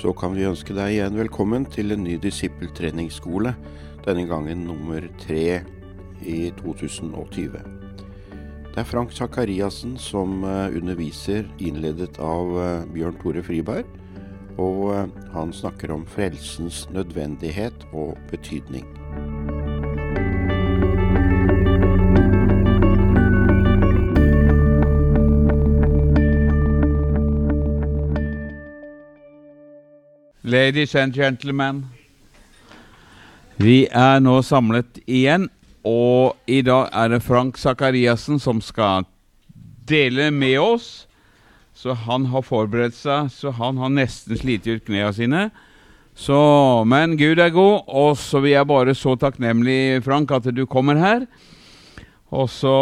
så kan vi ønske deg igjen velkommen til en ny disippeltreningsskole, denne gangen nummer tre i 2020. Det er Frank Sakariassen som eh, underviser, innledet av eh, Bjørn Tore Friberg. Og eh, han snakker om frelsens nødvendighet og betydning. Ladies and gentlemen. Vi er nå samlet igjen, og i dag er det Frank Sakariassen som skal dele med oss. Så han har forberedt seg, så han har nesten slitt ut knærne sine. Så, men Gud er god, og så vil jeg bare så takknemlig, Frank, at du kommer her. Og så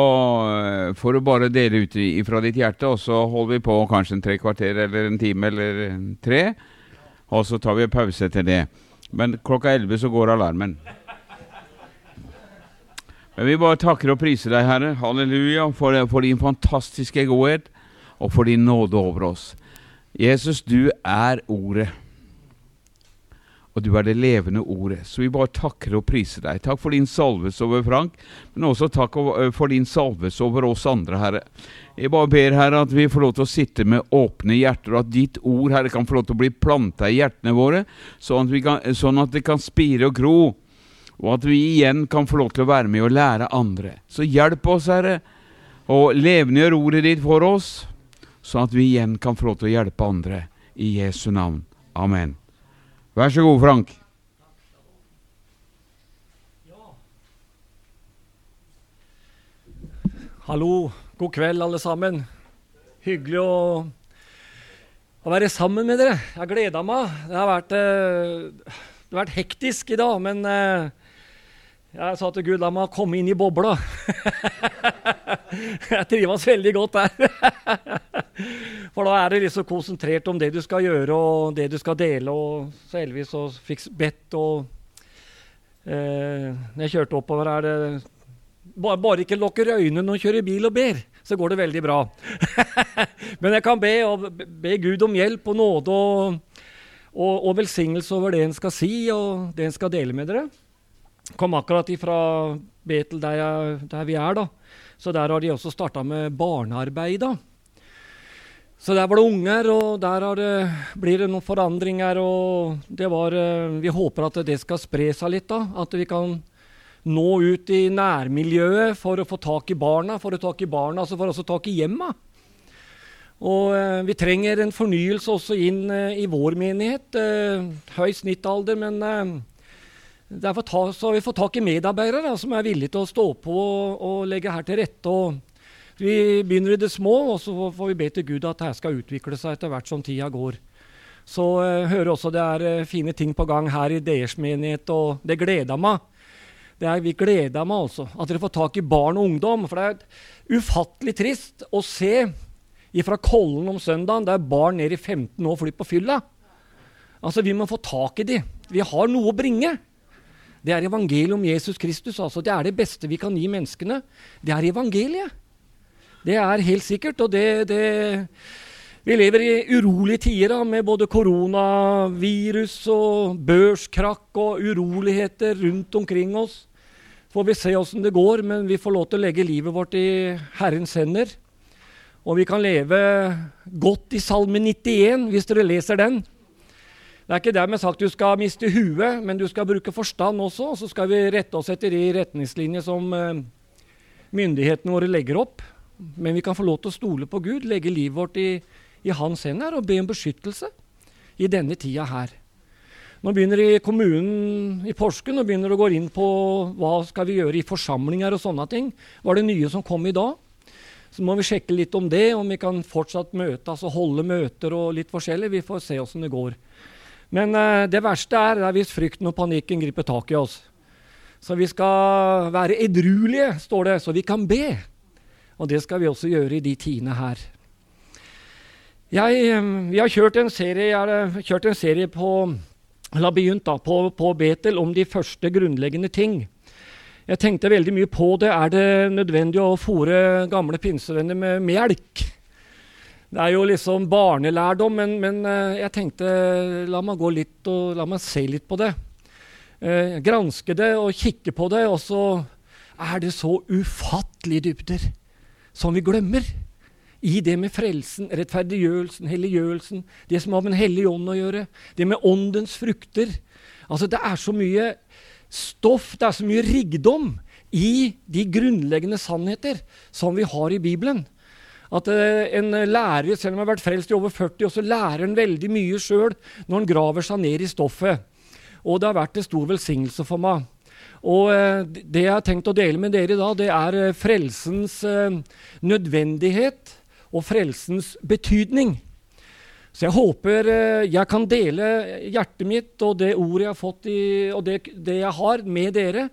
eh, får du bare dele ut fra ditt hjerte, og så holder vi på kanskje en tre kvarter eller en time eller tre. Og så tar vi en pause til det. Men klokka elleve så går alarmen. Men vi bare takker og priser deg, Herre, halleluja, for, for din fantastiske godhet og for din nåde over oss. Jesus, du er Ordet og du er det levende ordet. Så vi bare takker og priser deg. Takk for din salvelse over Frank, men også takk for din salvelse over oss andre, Herre. Jeg bare ber, Herre, at vi får lov til å sitte med åpne hjerter, og at ditt ord, Herre, kan få lov til å bli planta i hjertene våre, sånn at, kan, sånn at det kan spire og gro, og at vi igjen kan få lov til å være med og lære andre. Så hjelp oss, Herre, og levendegjør ordet ditt for oss, sånn at vi igjen kan få lov til å hjelpe andre. I Jesu navn. Amen. Vær så god, Frank. Hallo. God kveld, alle sammen. Hyggelig å, å være sammen med dere. Jeg har gleda meg. Det har, vært, eh, det har vært hektisk i dag, men eh, jeg sa til Gud la meg komme inn i bobla. jeg trives veldig godt der. For da er det liksom konsentrert om det du skal gjøre, og det du skal dele. Og så heldigvis og fikk bedt og eh, Når jeg kjørte oppover, er det bare, bare ikke lukker øynene når du kjører bil og ber, så går det veldig bra. Men jeg kan be, og be Gud om hjelp og nåde og, og, og velsignelse over det en skal si, og det en skal dele med dere kom akkurat ifra Betel, der, jeg, der, vi er. da. Så der har de også starta med barnearbeid. da. Så der var det unger, og der det, blir det noen forandringer. og det var, eh, Vi håper at det skal spre seg litt. da, At vi kan nå ut i nærmiljøet for å få tak i barna, for å få tak i barna, altså for å få tak i hjemma. Og eh, vi trenger en fornyelse også inn eh, i vår menighet. Eh, høy snittalder, men eh, Derfor ta, så har vi fått tak i medarbeidere da, som er villige til å stå på og, og legge her til rette. vi begynner i det små, og så får vi be til Gud at det skal utvikle seg etter hvert som tida går. Så uh, hører også det er uh, fine ting på gang her i deres menighet, og det gleder meg. Det er, vi gleder meg altså, at dere får tak i barn og ungdom. For det er ufattelig trist å se fra Kollen om søndagen der barn ned i 15 år flyr på fylla. Altså, Vi må få tak i de. Vi har noe å bringe. Det er evangeliet om Jesus Kristus. altså Det er det beste vi kan gi menneskene. Det er evangeliet. Det er helt sikkert. Og det, det Vi lever i urolige tider da, med både koronavirus og børskrakk og uroligheter rundt omkring oss. Får vi se åssen det går, men vi får lov til å legge livet vårt i Herrens hender. Og vi kan leve godt i Salme 91, hvis dere leser den. Det er ikke dermed sagt du skal miste huet, men du skal bruke forstand også. Og så skal vi rette oss etter de retningslinjer som eh, myndighetene våre legger opp. Men vi kan få lov til å stole på Gud, legge livet vårt i, i hans hender og be om beskyttelse i denne tida her. Nå begynner i kommunen i påsken og begynner å gå inn på hva skal vi gjøre i forsamlinger og sånne ting. Var det nye som kom i dag? Så må vi sjekke litt om det, om vi kan fortsatt møte, altså holde møter og litt forskjellig. Vi får se åssen det går. Men uh, det verste er, er hvis frykten og panikken griper tak i oss. Så vi skal være edruelige, står det, så vi kan be. Og det skal vi også gjøre i de tidene her. Jeg, eh, vi har kjørt en serie, jeg har eh, kjørt en serie på, da, på, på Betel om de første grunnleggende ting. Jeg tenkte veldig mye på det. Er det nødvendig å fòre gamle pinsevenner med melk? Det er jo liksom barnelærdom, men, men eh, jeg tenkte la meg gå litt og la meg se litt på det. Eh, granske det og kikke på det, og så er det så ufattelige dybder som vi glemmer. I det med frelsen, rettferdiggjørelsen, helliggjørelsen, det som har med Den hellige ånd å gjøre, det med åndens frukter. Altså, Det er så mye stoff, det er så mye rikdom i de grunnleggende sannheter som vi har i Bibelen. At uh, en lærer, selv om han har vært frelst i over 40 også så lærer han veldig mye sjøl når han graver seg ned i stoffet. Og det har vært en stor velsignelse for meg. Og uh, det jeg har tenkt å dele med dere da, det er uh, frelsens nødvendighet og frelsens betydning. Så jeg håper jeg kan dele hjertet mitt og det ordet jeg har fått i, og det, det jeg har, med dere.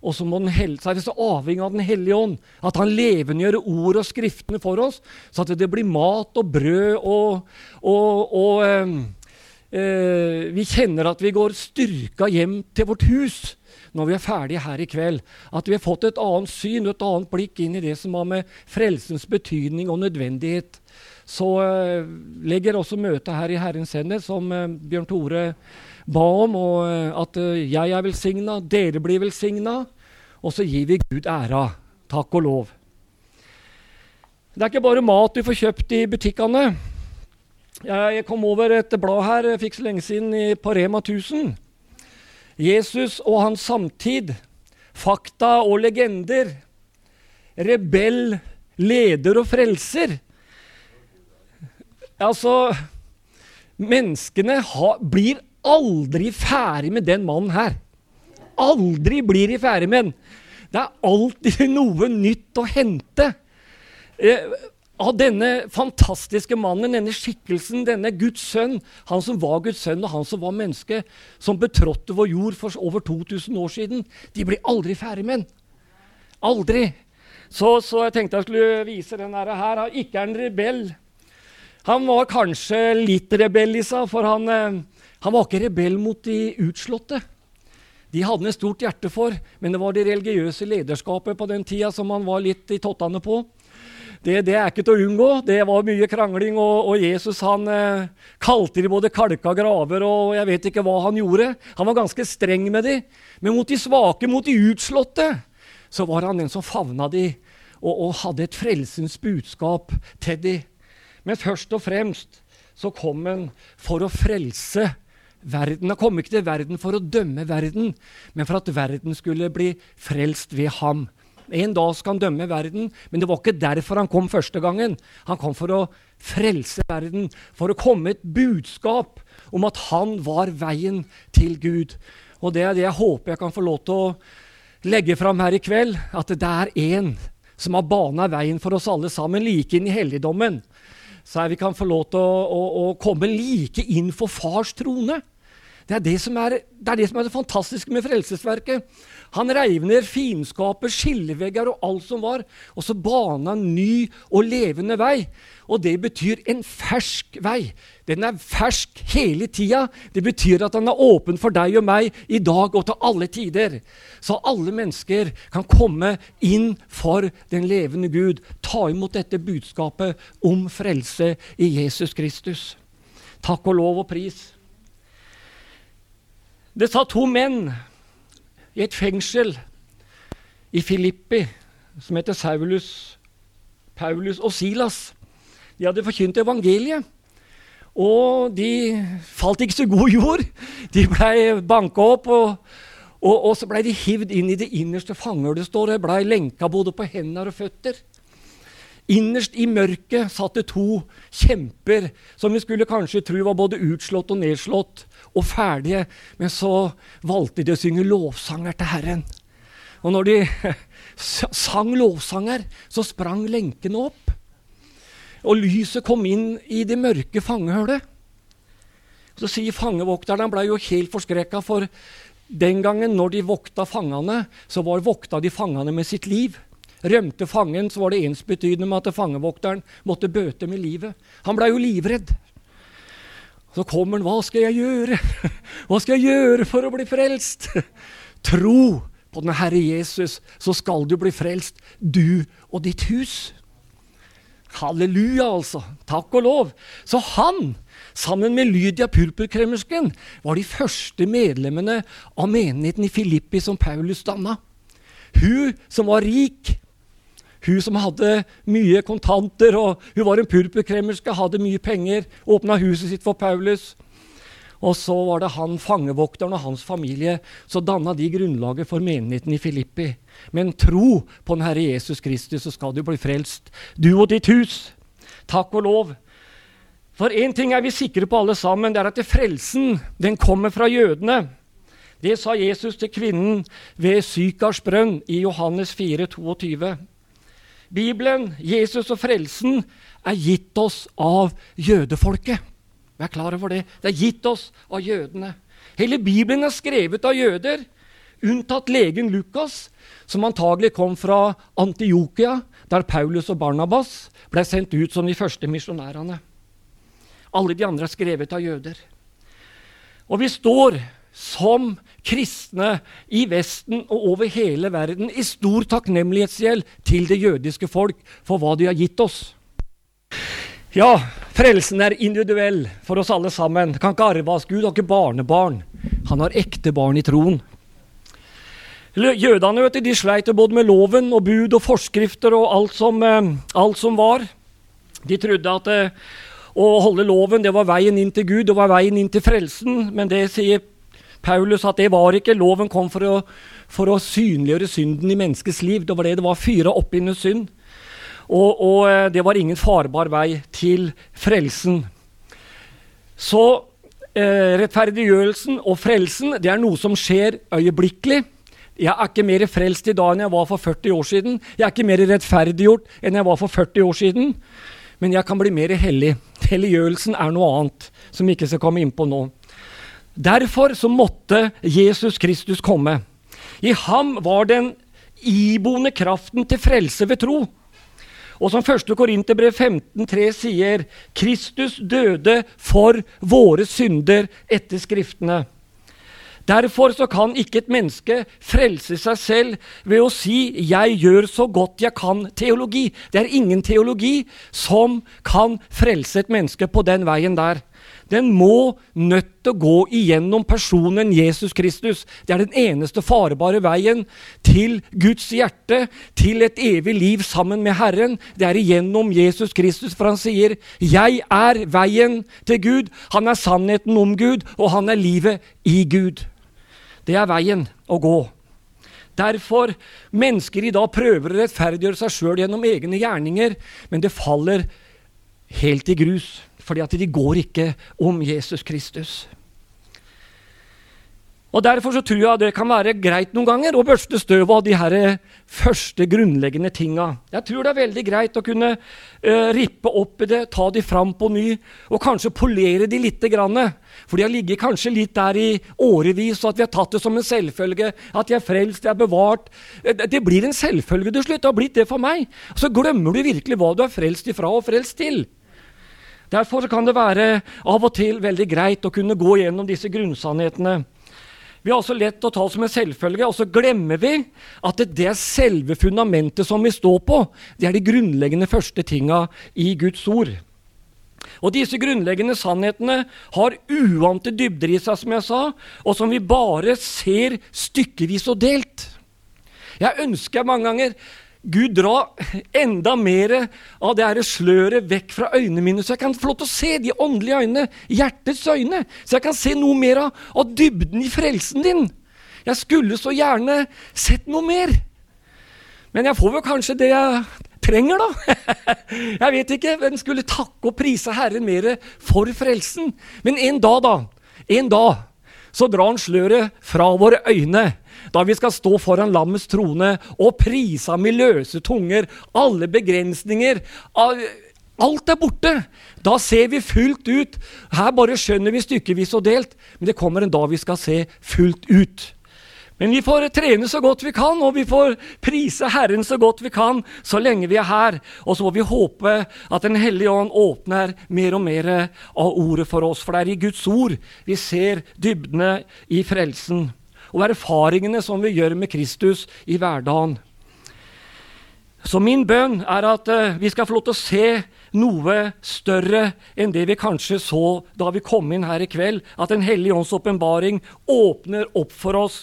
Og så, er det så avhengig av Den hellige ånd, at han levendegjør ord og skriftene for oss, så at det blir mat og brød og, og, og eh, eh, Vi kjenner at vi går styrka hjem til vårt hus når vi er ferdige her i kveld. At vi har fått et annet syn og et annet blikk inn i det som har med frelsens betydning og nødvendighet. Så eh, legger også møtet her i Herrens hender, som eh, Bjørn Tore ba om, eh, at eh, jeg er velsigna, dere blir velsigna, og så gir vi Gud æra. Takk og lov. Det er ikke bare mat du får kjøpt i butikkene. Jeg kom over et blad her jeg fikk så lenge siden på Rema 1000. Jesus og hans samtid. Fakta og legender. Rebell, leder og frelser. Altså Menneskene ha, blir aldri ferdig med den mannen her. Aldri blir de ferdig med den. Det er alltid noe nytt å hente. Eh, av denne fantastiske mannen, denne skikkelsen, denne Guds sønn, han som var Guds sønn, og han som var menneske, som betrådte vår jord for over 2000 år siden. De blir aldri ferdig med den. Aldri. Så, så, jeg tenkte jeg skulle vise den her. her. Ikke er en rebell. Han var kanskje litt rebell i seg, for han, eh, han var ikke rebell mot de utslåtte. De hadde han et stort hjerte for, men det var det religiøse lederskapet på den tida som han var litt i tottene på. Det, det, er ikke til å unngå. Det var mye krangling, og, og Jesus han eh, kalte de både kalka graver og jeg vet ikke hva han gjorde. Han var ganske streng med de. Men mot de svake, mot de utslåtte, så var han den som favna de og, og hadde et frelsens budskap til de. Men først og fremst så kom han for å frelse verden. Han kom ikke til verden for å dømme verden, men for at verden skulle bli frelst ved ham. En dag skal han dømme verden, men det var ikke derfor han kom første gangen. Han kom for å frelse verden, for å komme et budskap om at han var veien til Gud. Og det er det jeg håper jeg kan få lov til å legge fram her i kveld, at det er én som har bana veien for oss alle sammen, like inn i helligdommen. Så vi kan få lov til å, å, å komme like inn for fars trone. Det er det, er, det er det som er det fantastiske med Frelsesverket. Han reiv ned fiendskaper, skillevegger og alt som var, og så bana en ny og levende vei. Og det betyr en fersk vei. Den er fersk hele tida. Det betyr at den er åpen for deg og meg i dag og til alle tider. Så alle mennesker kan komme inn for den levende Gud. Ta imot dette budskapet om frelse i Jesus Kristus. Takk og lov og pris. Det sa to menn i et fengsel i Filippi som heter Saulus, Paulus og Silas. De hadde forkynt evangeliet. Og de falt ikke så god jord. De blei banka opp, og, og, og, så blei de hivd inn i det innerste fangehullet. Det blei lenka både på hender og føtter. Innerst i mørket satt det to kjemper som vi skulle kanskje tro var både utslått og nedslått og ferdige. Men så valgte de å synge lovsanger til Herren. Og når de sang lovsanger, så sprang lenkene opp. Og lyset kom inn i det mørke fangehullet. Så sier fangevokteren Han ble jo helt forskrekka, for den gangen når de vokta fangene, så var vokta de fangene med sitt liv. Rømte fangen, så var det ensbetydende med at fangevokteren måtte bøte med livet. Han blei jo livredd. Så kommer han. Hva skal jeg gjøre? Hva skal jeg gjøre for å bli frelst? Tro på den Herre Jesus, så skal du bli frelst, du og ditt hus. Halleluja, altså. Takk og lov. Så han, sammen med Lydia purpurkremersken, var de første medlemmene av menigheten i Filippi som Paulus danna. Hun som var rik, hun som hadde mye kontanter, og hun var en purpurkremerske, hadde mye penger, åpna huset sitt for Paulus. Og så var det han fangevokteren og hans familie så danna de grunnlaget for menigheten i Filippi. Men tro på den Herre Jesus Kristus, så skal du bli frelst, du og ditt hus. Takk og lov. For én ting er vi sikre på alle sammen, det er at frelsen den kommer fra jødene. Det sa Jesus til kvinnen ved Sykars brønn i Johannes 4, 22. Bibelen, Jesus og frelsen, er gitt oss av jødefolket. Vær klar over det. Det er gitt oss av jødene. Hele Bibelen er skrevet av jøder, unntatt legen Lukas, som antagelig kom fra Antiokia, der Paulus og Barnabas ble sendt ut som de første misjonærene. Alle de andre er skrevet av jøder. Og vi står som kristne i Vesten og over hele verden i stor takknemlighetsgjeld til det jødiske folk for hva de har gitt oss. Ja, frelsen er individuell for oss alle sammen. Kan ikke arve oss. Gud har ikke barnebarn. Han har ekte barn i troen. Jødene vet du, de sleit både med loven og bud og forskrifter og alt som, eh, alt som var. De trodde at eh, å holde loven det var veien inn til Gud, det var veien inn til frelsen. Men det sier Paulus at det var ikke. Loven kom for å, for å synliggjøre synden i menneskets liv. Det var det det var fyra opp under synd. Og, og, eh, det var ingen farbar vei til frelsen. Så eh, rettferdiggjørelsen og frelsen det er noe som skjer øyeblikkelig. Jeg er ikke mer frelst i dag enn jeg var for 40 år siden. Jeg er ikke mer rettferdiggjort enn jeg var for 40 år siden. Men jeg kan bli mer hellig. Helliggjørelsen er noe annet, som vi ikke skal komme inn på nå. Derfor så måtte Jesus Kristus komme. I ham var den iboende kraften til frelse ved tro. Og som 1. Korinterbrev 15,3 sier, Kristus døde for våre synder etter Skriftene. Derfor så kan ikke et menneske frelse seg selv ved å si 'jeg gjør så godt jeg kan' teologi. Det er ingen teologi som kan frelse et menneske på den veien der den må nødt til å gå igjennom personen Jesus Kristus. Det er den eneste farbare veien til Guds hjerte, til et evig liv sammen med Herren. Det er igjennom Jesus Kristus, for han sier, 'Jeg er veien til Gud'. Han er sannheten om Gud, og han er livet i Gud. Det er veien å gå. Derfor mennesker i dag prøver å rettferdiggjøre seg sjøl gjennom egne gjerninger, men det faller helt i grus fordi at de går ikke om Jesus Kristus. Og Derfor så tror jeg det kan være greit noen ganger å børste støv av de her første grunnleggende tinga. Jeg tror det er veldig greit å kunne uh, rippe opp i det, ta de fram på ny, og kanskje polere de lite grann. For de har ligget kanskje litt der i årevis, og at vi har tatt det som en selvfølge. At de er frelst, de er bevart. Eh, det blir en selvfølge til slutt. Det har blitt det for meg. Så glemmer du virkelig hva du er frelst ifra og frelst til. Derfor kan det være av og til veldig greit å kunne gå gjennom disse grunnsannhetene. Vi har også lett å ta det som en selvfølge, og så glemmer vi at det er selve fundamentet som vi står på. Det er de grunnleggende første tinga i Guds ord. Og Disse grunnleggende sannhetene har uante dybder i seg, som jeg sa, og som vi bare ser stykkevis og delt. Jeg ønsker mange ganger Gud dra enda mer av det her sløret vekk fra øynene mine, så jeg kan få lov til å se de åndelige øynene, hjertets øyne. Så jeg kan se noe mer av, av dybden i frelsen din. Jeg skulle så gjerne sett noe mer. Men jeg får vel kanskje det jeg trenger, da. Jeg vet ikke. Hvem skulle takke og prise Herren mer for frelsen? Men en dag, da. En dag så drar han sløret fra våre øyne da vi skal stå foran lammets trone og prise ham i løse tunger. Alle begrensninger. Alt er borte. Da ser vi fullt ut. Her bare skjønner vi stykkevis og delt, men det kommer en dag vi skal se fullt ut. Men vi får trene så godt vi kan, og vi får prise Herren så godt vi kan så lenge vi er her. Og så må vi håpe at Den hellige ånd åpner mer og mer av ordet for oss. For det er i Guds ord vi ser dybdene i frelsen og erfaringene som vi gjør med Kristus i hverdagen. Så min bønn er at uh, vi skal få lov til å se noe større enn det vi kanskje så da vi kom inn her i kveld. At Den hellige ånds åpenbaring åpner opp for oss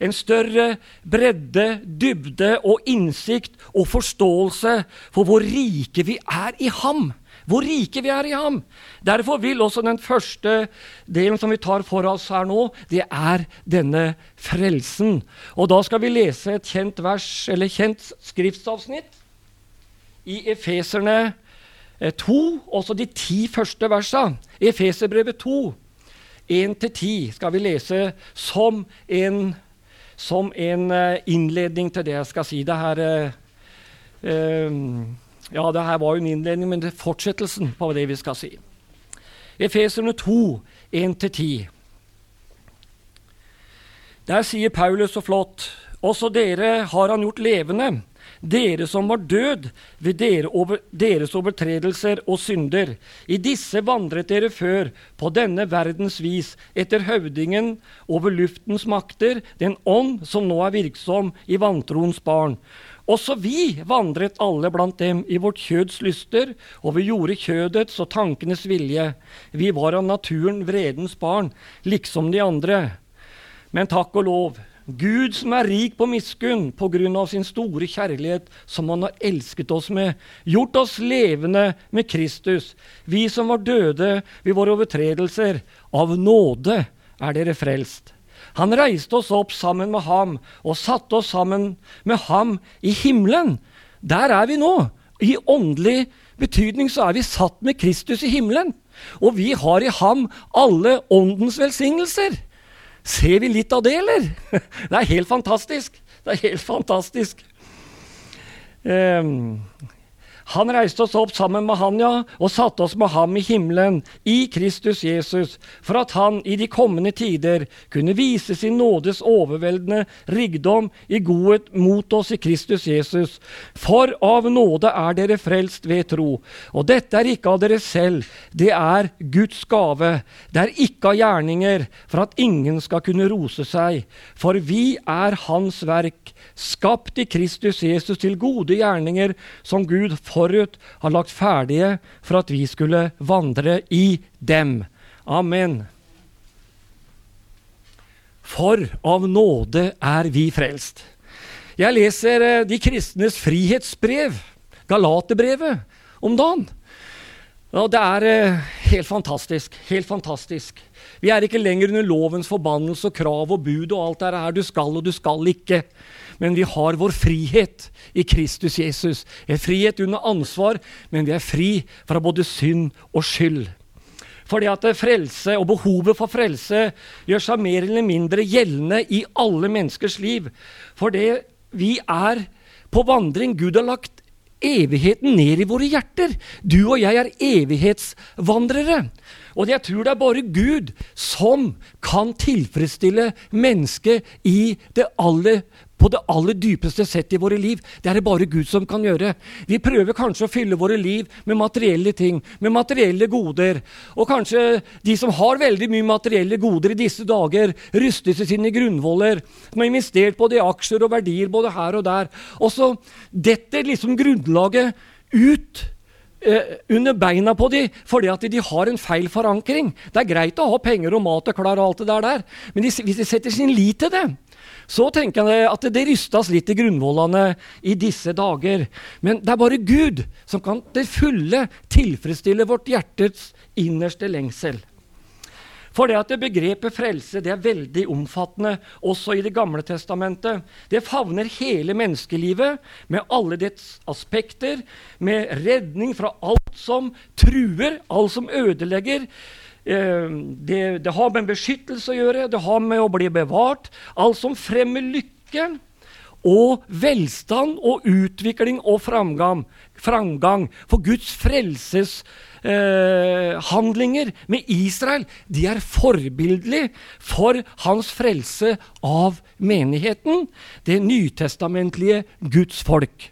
en større bredde, dybde og innsikt og forståelse for hvor rike vi er i ham. Hvor rike vi er i ham. Derfor vil også den første delen som vi tar for oss her nå, det er denne frelsen. Og da skal vi lese et kjent vers, eller kjent skriftsavsnitt i Efeserne 2, eh, også de ti første versa. Efeserbrevet 2, 1-10 skal vi lese som en, som en eh, innledning til det jeg skal si. Det her, uh, ja, det her var jo en innledning, men det er fortsettelsen på det vi skal si. Efeserne 2, 1-10. Der sier Paulus så flott også dere har han gjort levende dere som var død ved dere over, deres overtredelser og synder. I disse vandret dere før, på denne verdens vis, etter høvdingen over luftens makter, den ånd som nå er virksom i vantroens barn. Også vi vandret alle blant dem i vårt kjøds lyster, og vi gjorde kjødets og tankenes vilje. Vi var av naturen vredens barn, liksom de andre. Men takk og lov, Gud som er rik på miskunn på grunn av sin store kjærlighet som han har elsket oss med, gjort oss levende med Kristus, vi som var døde ved våre overtredelser. Av nåde er dere frelst. Han reiste oss opp sammen med ham og satte oss sammen med ham i himmelen. Der er vi nå. I åndelig betydning så er vi satt med Kristus i himmelen. Og vi har i ham alle åndens velsignelser. Ser vi litt av det, eller? Det er helt fantastisk. Det er helt fantastisk. Um, han reiste oss opp sammen med han, ja, og satte oss med ham i himmelen, i Kristus Jesus, for at han i de kommende tider kunne vise sin nådes overveldende rikdom i godhet mot oss i Kristus Jesus. For av nåde er dere frelst ved tro. Og dette er ikke av dere selv, det er Guds gave. Det er ikke av gjerninger, for at ingen skal kunne rose seg. For vi er Hans verk, skapt i Kristus Jesus til gode gjerninger, som Gud forut har lagt ferdige for at vi skulle vandre i dem. Amen. For av nåde er vi frelst. Jeg leser eh, de kristnes frihetsbrev, Galaterbrevet, om dagen. Og det er eh, helt fantastisk. Helt fantastisk. Vi er ikke lenger under lovens forbannelse og krav og bud og alt det her. Du skal og du skal ikke men vi har vår frihet i Kristus Jesus. En frihet under ansvar, men vi er fri fra både synd og skyld. Fordi at frelse og behovet for frelse gjør seg mer eller mindre gjeldende i alle menneskers liv. Fordi vi er på vandring Gud har lagt evigheten ned i våre hjerter. Du og jeg er evighetsvandrere. Og jeg tror det er bare Gud som kan tilfredsstille mennesket i det aller på det aller dypeste sett i våre liv. Det er det bare Gud som kan gjøre. Vi prøver kanskje å fylle våre liv med materielle ting, med materielle goder. Og kanskje de som har veldig mye materielle goder i disse dager, rystes i sine grunnvoller, som har investert både i aksjer og verdier både her og der. Og så detter liksom grunnlaget ut. Eh, under beina på de, fordi at de har en feil forankring. Det er greit å ha penger og mat og klær og alt det der, men de, hvis de setter sin lit til det, så tenker jeg at det rystes litt i grunnvollene i disse dager. Men det er bare Gud som kan til fulle tilfredsstille vårt hjertets innerste lengsel. For det at det begrepet frelse det er veldig omfattende, også i Det gamle testamentet. Det favner hele menneskelivet med alle dets aspekter, med redning fra alt som truer, alt som ødelegger, det, det, har med beskyttelse å gjøre, det har med å bli bevart. Alt som fremmer lykke og velstand og utvikling og framgang. framgang. For Guds frelseshandlinger eh, med Israel de er forbildelige for hans frelse av menigheten, det nytestamentlige Guds folk.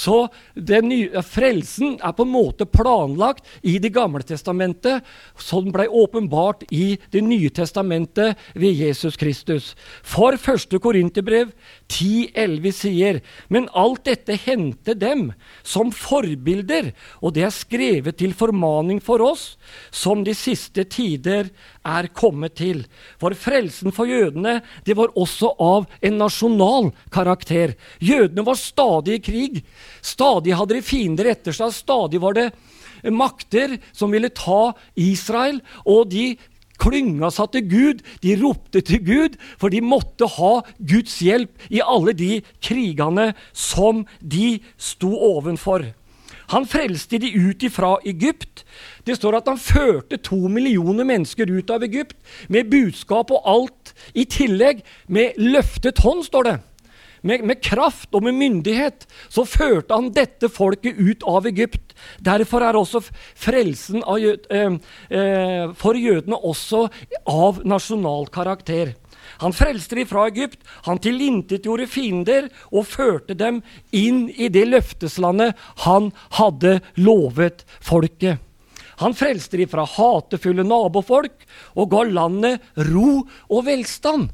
Så nye, frelsen er på en måte planlagt i Det gamle testamentet, som ble åpenbart i Det nye testamentet ved Jesus Kristus. For første Korinterbrev 10,11 sier Men alt dette hendte dem som forbilder, og det er skrevet til formaning for oss, som de siste tider er kommet til. For frelsen for jødene det var også av en nasjonal karakter. Jødene var stadig i krig. Stadig hadde de fiender etter seg. Stadig var det makter som ville ta Israel. Og de klynga seg til Gud. De ropte til Gud, for de måtte ha Guds hjelp i alle de krigene som de sto ovenfor. Han frelste de ut ifra Egypt. Det står at han førte to millioner mennesker ut av Egypt med budskap og alt i tillegg. Med løftet hånd, står det med, med, kraft og med myndighet, så førte han dette folket ut av Egypt. Derfor er også frelsen jød, eh, eh, for jødene også av nasjonal karakter. Han frelste dem fra Egypt, han tilintetgjorde fiender og førte dem inn i det løfteslandet han hadde lovet folket. Han frelste dem fra hatefulle nabofolk og ga landet ro og velstand.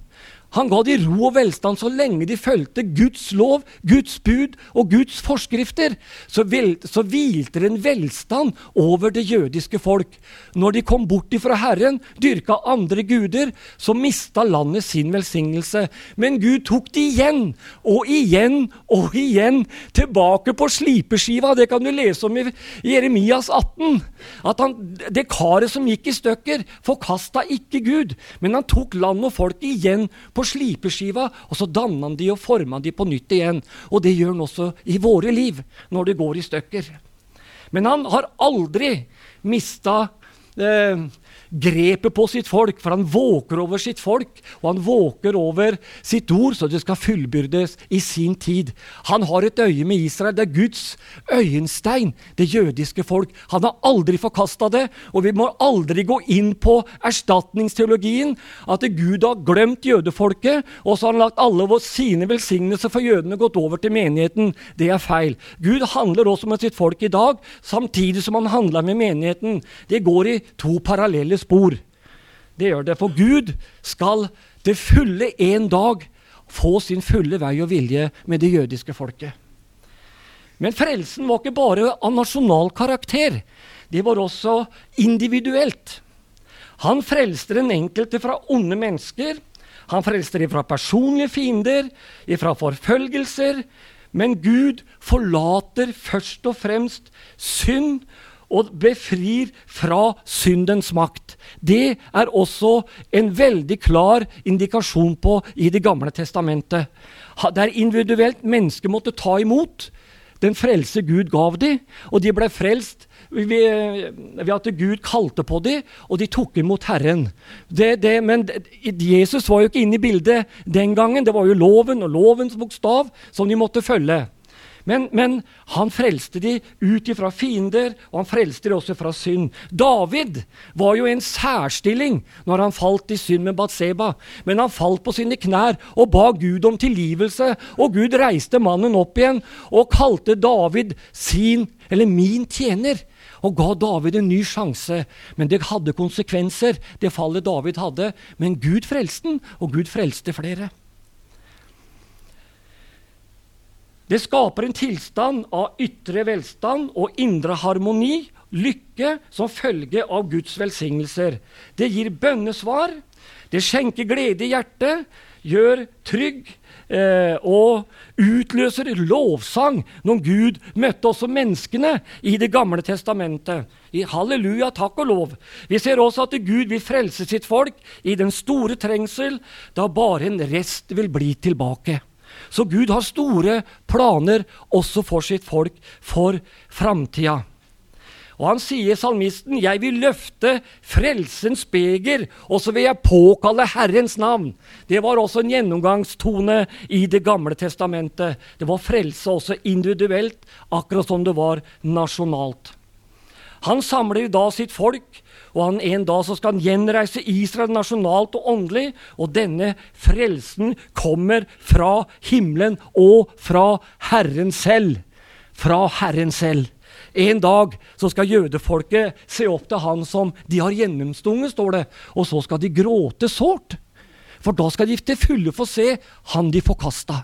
Han ga de ro og velstand så lenge de fulgte Guds lov, Guds bud og Guds forskrifter. Så, vel, så hvilte det en velstand over det jødiske folk. Når de kom bort ifra Herren, dyrka andre guder, så mista landet sin velsignelse. Men Gud tok de igjen og igjen og igjen tilbake på slipeskiva. Det kan du lese om i Jeremias 18. At han, det karet som gikk i stykker, forkasta ikke Gud, men han tok land og folk igjen på slipeskiva, og så danner han de og former de på nytt igjen. Og det gjør han også i våre liv, når det går i stykker. Men han har aldri mista eh, grepet på sitt folk, for han våker over sitt folk, og han våker over sitt ord, så det skal fullbyrdes i sin tid. Han har et øye med Israel. Det er Guds øyenstein, det jødiske folk. Han har aldri forkasta det, og vi må aldri gå inn på erstatningsteologien, at Gud har glemt jødefolket, og så har han lagt alle sine velsignelser for jødene gått over til menigheten. Det er feil. Gud handler også med sitt folk i dag, samtidig som han handler med menigheten. Det går i to parallelle spor. Det gjør det. For Gud skal til fulle en dag få sin fulle vei og vilje med det jødiske folket. Men frelsen var ikke bare av nasjonal karakter. Det var også individuelt. Han frelste den enkelte fra onde mennesker. Han frelste dem fra personlige fiender, fra forfølgelser. Men Gud forlater først og fremst synd og befrir fra syndens makt. Det er også en veldig klar indikasjon på i Det gamle testamentet. Det er individuelt mennesket måtte ta imot den frelse Gud gav dem, og de ble frelst ved at Gud kalte på dem, og de tok imot Herren. Det, det, men Jesus var jo ikke inne i bildet den gangen. Det var jo loven og lovens bokstav som de måtte følge. Men, men han frelste de ut ifra fiender, og han frelste de også fra synd. David var jo i en særstilling når han falt i synd med Batseba. Men han falt på sine knær og ba Gud om tilgivelse. Og Gud reiste mannen opp igjen og kalte David sin, eller min tjener og ga David en ny sjanse. Men det hadde konsekvenser, det fallet David hadde. Men Gud frelste den, og Gud frelste flere. Det skaper en tilstand av ytre velstand og indre harmoni, lykke, som følge av Guds velsignelser. Det gir bønnesvar, det skjenker glede i hjertet, gjør trygg eh, og utløser lovsang når Gud møtte også menneskene i Det gamle testamentet. I halleluja, takk og lov. Vi ser også at Gud vil frelse sitt folk i den store trengsel, da bare en rest vil bli tilbake. Så Gud har store planer også for sitt folk, for framtida. Og han sier, salmisten, 'Jeg vil løfte frelsens beger, og så vil jeg påkalle Herrens navn'. Det var også en gjennomgangstone i Det gamle testamentet. Det var frelse også individuelt, akkurat som det var nasjonalt. Han samler da sitt folk og han en dag så skal han gjenreise Israel nasjonalt og åndelig. Og denne frelsen kommer fra himmelen og fra Herren selv. fra Herren selv. En dag så skal jødefolket se opp til han som de har gjennomstunget, står det. Og så skal de gråte sårt. For da skal de til fulle få se han de forkasta.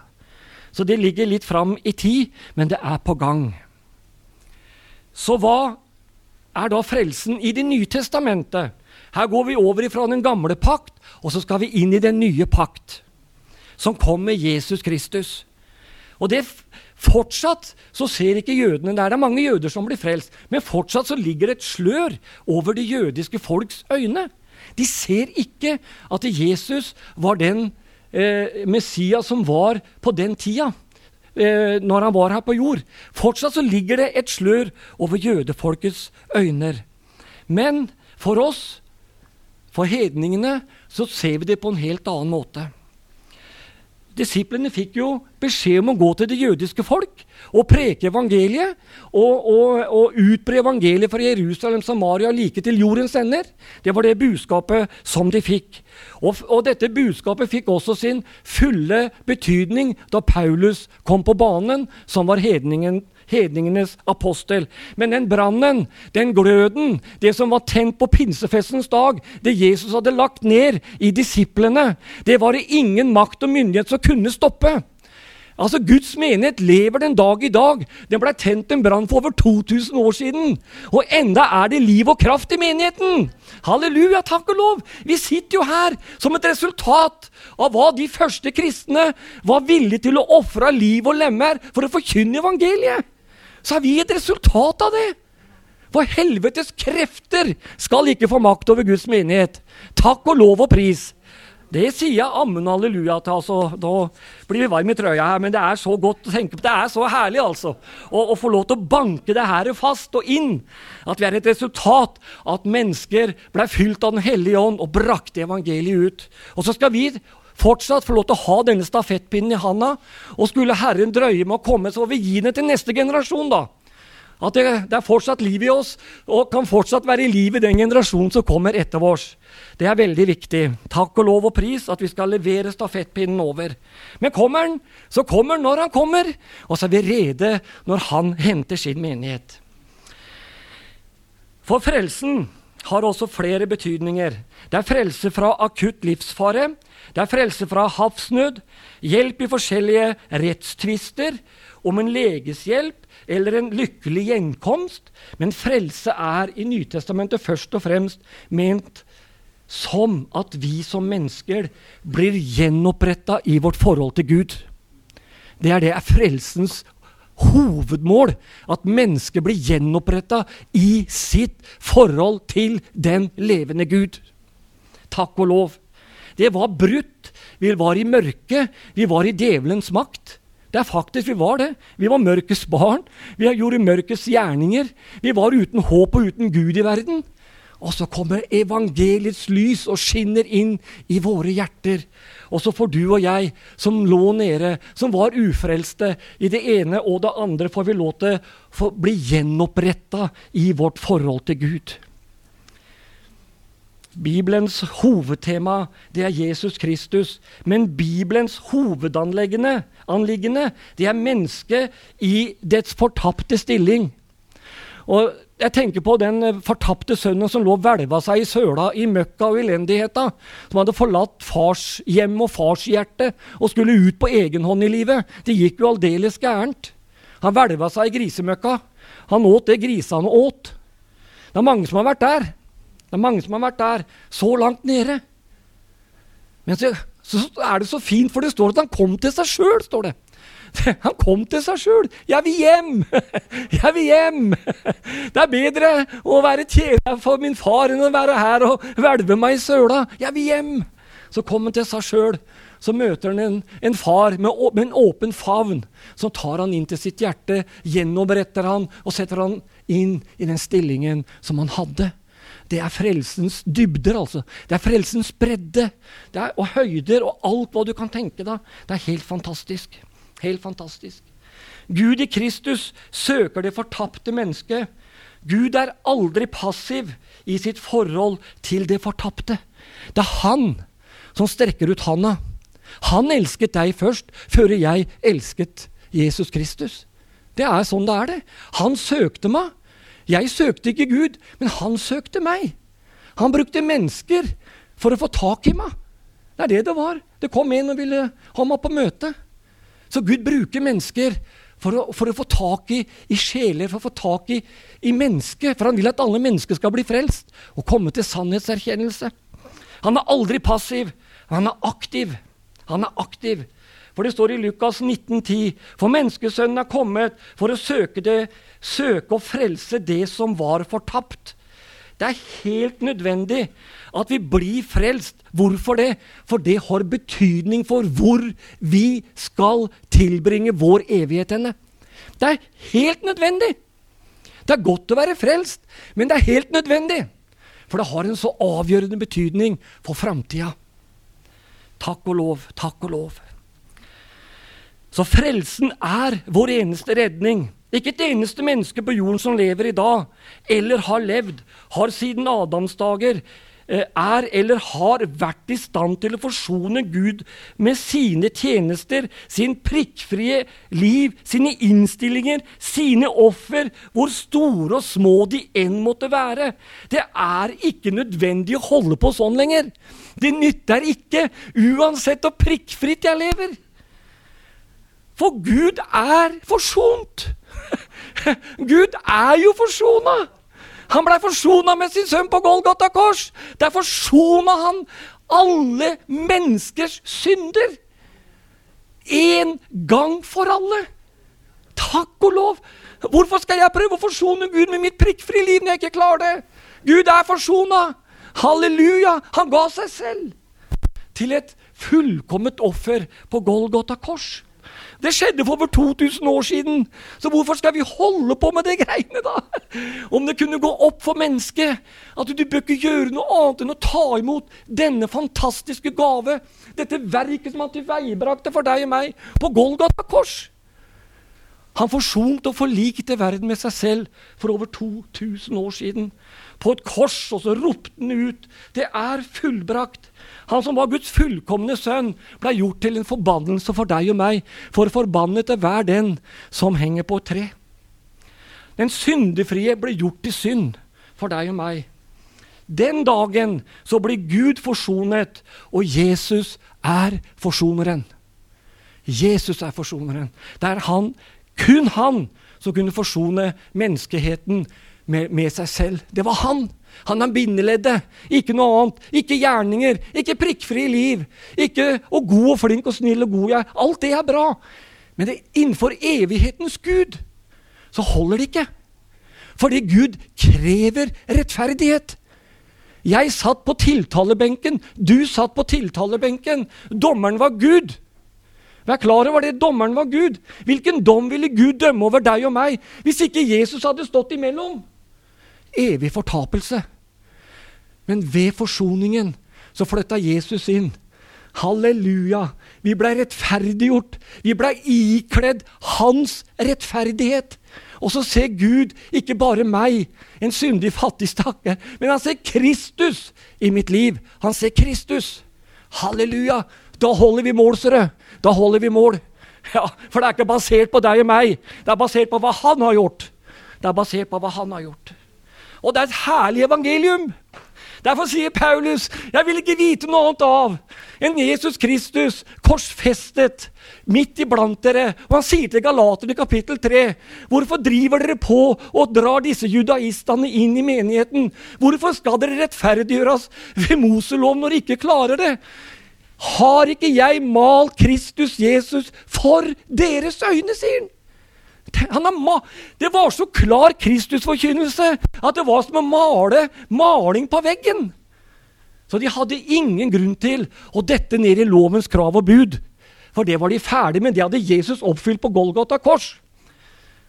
Så det ligger litt fram i tid, men det er på gang. Så hva er da frelsen i Det nye testamentet? Her går vi over fra den gamle pakt, og så skal vi inn i den nye pakt, som kom med Jesus Kristus. Og det Fortsatt så ser ikke jødene der. Det er mange jøder som blir frelst, men fortsatt så ligger det et slør over det jødiske folks øyne. De ser ikke at Jesus var den eh, Messias som var på den tida, eh, når han var her på jord. Fortsatt så ligger det et slør over jødefolkets øyne. Men for oss, for hedningene, så ser vi det på en helt annen måte. Disiplene fikk jo beskjed om å gå til det jødiske folk og preke evangeliet. Og, og, og utbre evangeliet fra Jerusalem, Samaria, like til jordens ender. Det var det budskapet som de fikk. Og, og dette budskapet fikk også sin fulle betydning da Paulus kom på banen, som var hedningen, hedningenes apostel. Men den brannen, den gløden, det som var tent på pinsefestens dag, det Jesus hadde lagt ned i disiplene, det var det ingen makt og myndighet som kunne stoppe. Altså, Guds menighet lever den dag i dag. Den ble tent en brann for over 2000 år siden. Og enda er det liv og kraft i menigheten! Halleluja, takk og lov! Vi sitter jo her som et resultat av hva de første kristne var villige til å ofre liv og lemmer for å forkynne evangeliet så er vi et resultat av det. For helvetes krefter skal ikke få makt over Guds menighet. Takk og lov og pris. Det sier jeg ammen halleluja til. altså. Da blir vi varme i trøya her, men det er så godt å tenke på. Det er så herlig, altså. Å få lov til å banke det her fast og inn. At vi er et resultat av at mennesker ble fylt av Den hellige ånd og brakte evangeliet ut. Og så skal vi fortsatt få lov til å ha denne stafettpinnen i handa. Og skulle Herren drøye med å komme, så får vi gi den til neste generasjon, da. At det, det, er fortsatt liv i oss, og kan fortsatt være i liv i den generasjonen som kommer etter oss. Det er veldig viktig. Takk og lov og pris at vi skal levere stafettpinnen over. Men kommer han, så kommer han når han kommer, og så er vi rede når han henter sin menighet. For frelsen har også flere betydninger. Det er frelse fra akutt livsfare. Det er frelse fra havsnød, hjelp i forskjellige rettstvister, om en leges hjelp eller en lykkelig gjenkomst. Men frelse er i Nytestamentet først og fremst ment som at vi som mennesker blir gjenoppretta i vårt forhold til Gud. Det er det er frelsens hovedmål. At mennesket blir gjenoppretta i sitt forhold til den levende Gud. Takk og lov. Det var brutt. Vi var i mørket. Vi var i djevelens makt. Det er faktisk vi var det. Vi var mørkets barn. Vi gjorde mørkets gjerninger. Vi var uten håp og uten Gud i verden. Og så kommer evangeliets lys og skinner inn i våre hjerter. Og så får du og jeg, som lå nede, som var ufrelste i det ene og det andre, får vi lov til å bli gjenoppretta i vårt forhold til Gud. Bibelens hovedtema det er Jesus Kristus. Men Bibelens hovedanliggende det er mennesket i dets fortapte stilling. Og jeg tenker på den fortapte sønnen som lå og hvelva seg i søla i møkka og elendigheta. Som hadde forlatt fars hjem og farshjerte og skulle ut på egen hånd i livet. Det gikk jo aldeles gærent. Han hvelva seg i grisemøkka. Han åt det grisene åt. Det er mange som har vært der. Det er mange som har vært der, så langt nede. Men så, så er det så fint, for det står at han kom til seg sjøl, står det. Han kom til seg sjøl. 'Jeg vil hjem! Jeg vil hjem!' Det er bedre å være tjener for min far enn å være her og hvelve meg i søla. 'Jeg vil hjem!' Så kom han til seg sjøl. Så møter han en, en far med, med, en åpen favn. Så tar han inn til sitt hjerte, gjennomretter han og setter han inn i den stillingen som han hadde. Det er frelsens dybder, altså. Det er frelsens bredde det er, og høyder og alt hva du kan tenke deg. Det er helt fantastisk. Helt fantastisk. Gud i Kristus søker det fortapte mennesket. Gud er aldri passiv i sitt forhold til det fortapte. Det er han som strekker ut handa. Han elsket deg først, før jeg elsket Jesus Kristus. Det er sånn det er, det. Han søkte meg. Jeg søkte ikke Gud, men han søkte meg. Han brukte mennesker for å få tak i meg. Det er det det var. Det kom en og ville ha meg på møte. Så Gud bruker mennesker for å, for å få tak i, i, sjeler, for å få tak i, i mennesket. For han vil at alle mennesker skal bli frelst og komme til sannhetserkjennelse. Han er aldri passiv. Han er aktiv. Han er aktiv. For det står i Lukas 1910.: For menneskesønnen er kommet for å søke, det, søke og frelse det som var fortapt. Det er helt nødvendig at vi blir frelst. Hvorfor det? For det har betydning for hvor vi skal tilbringe vår evighet henne. Det er helt nødvendig. Det er godt å være frelst, men det er helt nødvendig. For det har en så avgjørende betydning for framtida. Takk og lov, takk og lov. Så frelsen er vår eneste redning. Ikke et eneste menneske på jorden som lever i dag, eller har levd, har siden Adams dager, eh, er eller har vært i stand til å forsone Gud med sine tjenester, sin prikkfrie liv, sine innstillinger, sine offer, hvor store og små de enn måtte være. Det er ikke nødvendig å holde på sånn lenger. Det nytter ikke, uansett hvor prikkfritt jeg lever. For Gud er forsont. Gud er jo forsona. Han blei forsona med sin sønn på Golgata kors. Der forsona han alle menneskers synder. En gang for alle. Takk og lov. Hvorfor skal jeg prøve å forsone Gud med mitt prikkfrie liv når jeg ikke klarer det? Gud er forsona. Halleluja. Han ga seg selv til et fullkomment offer på Golgata kors. Det skjedde for over 2000 år siden. Så hvorfor skal vi holde på med de greiene, da? Om det kunne gå opp for mennesket at du bør ikke gjøre noe annet enn å ta imot denne fantastiske gave, dette verket som han tilveiebrakte for deg og meg på Golgata kors. Han forsonte og forlikte verden med seg selv for over 2000 år siden. På et kors, og så ropte han ut 'Det er fullbrakt'. Han som var Guds fullkomne sønn, ble gjort til en forbannelse for deg og meg, for forbannet er hver den som henger på et tre. Den syndefrie ble gjort til synd for deg og meg. Den dagen så blir Gud forsonet, og Jesus er forsoneren. Jesus er forsoneren. Det er han, kun han, som kunne forsone menneskeheten med, med seg selv. Det var han. Han er bindeleddet, ikke noe annet. Ikke gjerninger, ikke prikkfrie liv. Ikke og god og flink og snill og god jeg Alt det er bra. Men det, innenfor evighetens Gud så holder det ikke. Fordi Gud krever rettferdighet. Jeg satt på tiltalebenken, du satt på tiltalebenken. Dommeren var Gud. Vær klar over det. Dommeren var Gud. Hvilken dom ville Gud dømme over deg og meg hvis ikke Jesus hadde stått imellom? Evig fortapelse. Men ved forsoningen så flytta Jesus inn. Halleluja! Vi blei rettferdiggjort. Vi blei ikledd hans rettferdighet. Og så ser Gud ikke bare meg, en syndig fattig stakkar, men han ser Kristus i mitt liv. Han ser Kristus. Halleluja! Da holder vi mål, Sørre. Da holder vi mål. Ja, For det er ikke basert på deg og meg. Det er basert på hva han har gjort. Det er basert på hva han har gjort. Og det er et herlig evangelium. Derfor sier Paulus, 'Jeg vil ikke vite noe annet av enn Jesus Kristus korsfestet midt iblant dere.' Og han sier til Galaterne i kapittel 3, 'Hvorfor driver dere på og drar disse judaistene inn i menigheten?' 'Hvorfor skal dere rettferdiggjøres ved Moselov når dere ikke klarer det?' Har ikke jeg malt Kristus Jesus for deres øyne, sier han. Det var så klar Kristusforkynnelse at det var som å male maling på veggen. Så de hadde ingen grunn til å dette ned i lovens krav og bud. For det var de ferdig med. Det hadde Jesus oppfylt på Golgata kors.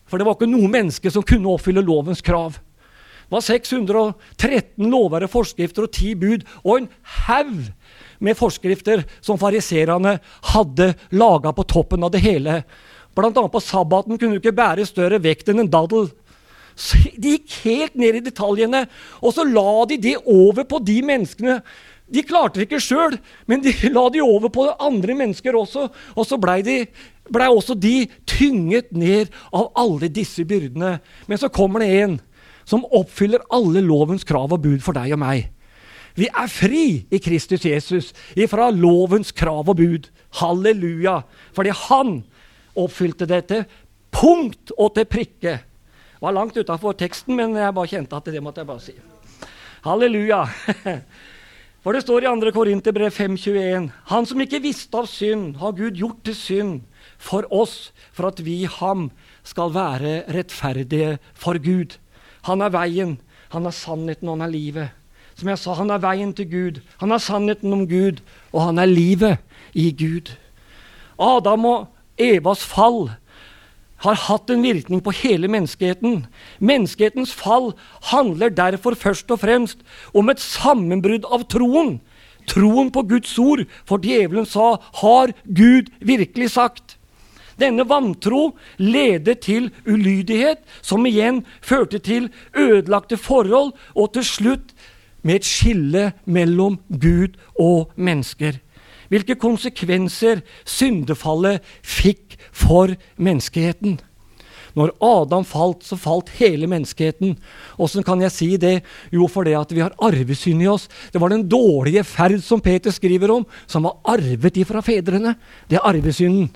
For det var ikke noe menneske som kunne oppfylle lovens krav. Det var 613 lover og forskrifter og ti bud og en haug med forskrifter som fariserene hadde laga på toppen av det hele. Annet på sabbaten kunne du ikke bære større vekt enn en daddel. Så de gikk helt ned i detaljene, og så la de det over på de menneskene. De klarte det ikke sjøl, men de la de over på andre mennesker også. Og så blei de blei også de tynget ned av alle disse byrdene. Men så kommer det en som oppfyller alle lovens krav og bud for deg og meg. Vi er fri i Kristus Jesus ifra lovens krav og bud. Halleluja! Fordi han oppfylte dette punkt og til prikke. Det var langt utafor teksten, men jeg bare kjente at det måtte jeg bare si. Halleluja! For det står i 2. Korinterbrev 5,21.: Han som ikke visste av synd, har Gud gjort til synd for oss, for at vi ham skal være rettferdige for Gud. Han er veien, han er sannheten, og han er livet. Som jeg sa, han er veien til Gud, han er sannheten om Gud, og han er livet i Gud. Adam og Evas fall har hatt en virkning på hele menneskeheten. Menneskehetens fall handler derfor først og fremst om et sammenbrudd av troen. Troen på Guds ord, for djevelen sa 'Har Gud virkelig sagt?' Denne vantro leder til ulydighet, som igjen førte til ødelagte forhold, og til slutt med et skille mellom Gud og mennesker. Hvilke konsekvenser syndefallet fikk for menneskeheten. Når Adam falt, så falt hele menneskeheten. Åssen kan jeg si det? Jo, fordi at vi har arvesynd i oss. Det var den dårlige ferd som Peter skriver om, som var arvet ifra fedrene. Det er arvesynden.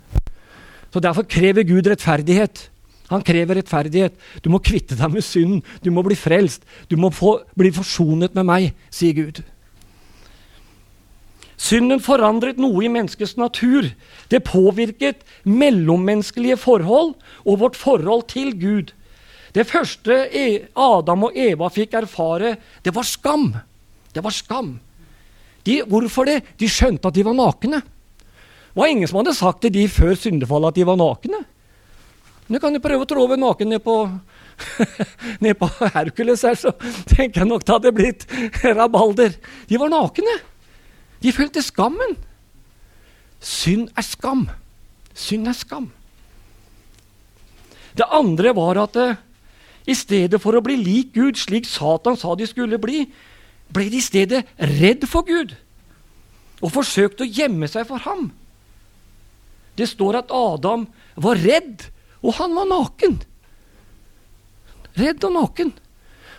Så Derfor krever Gud rettferdighet. Han krever rettferdighet. Du må kvitte deg med synden. Du må bli frelst. Du må få, bli forsonet med meg, sier Gud. Synden forandret noe i menneskets natur. Det påvirket mellommenneskelige forhold og vårt forhold til Gud. Det første e- Adam og Eva fikk erfare, det var skam. Det var skam. De, hvorfor det? De skjønte at de var nakne. Det var ingen som hadde sagt til de før syndefallet at de var nakne. Nå kan jo prøve å trove naken ned på, ned på Hercules her, så tenker jeg nok det hadde blitt rabalder. De var nakne. De følte skammen. Synd er skam. Synd er skam. Det andre var at det, i stedet for å bli lik Gud, slik Satan sa de skulle bli, ble de i stedet redd for Gud og forsøkte å gjemme seg for ham. Det står at Adam var redd, og han var naken. Redd og naken.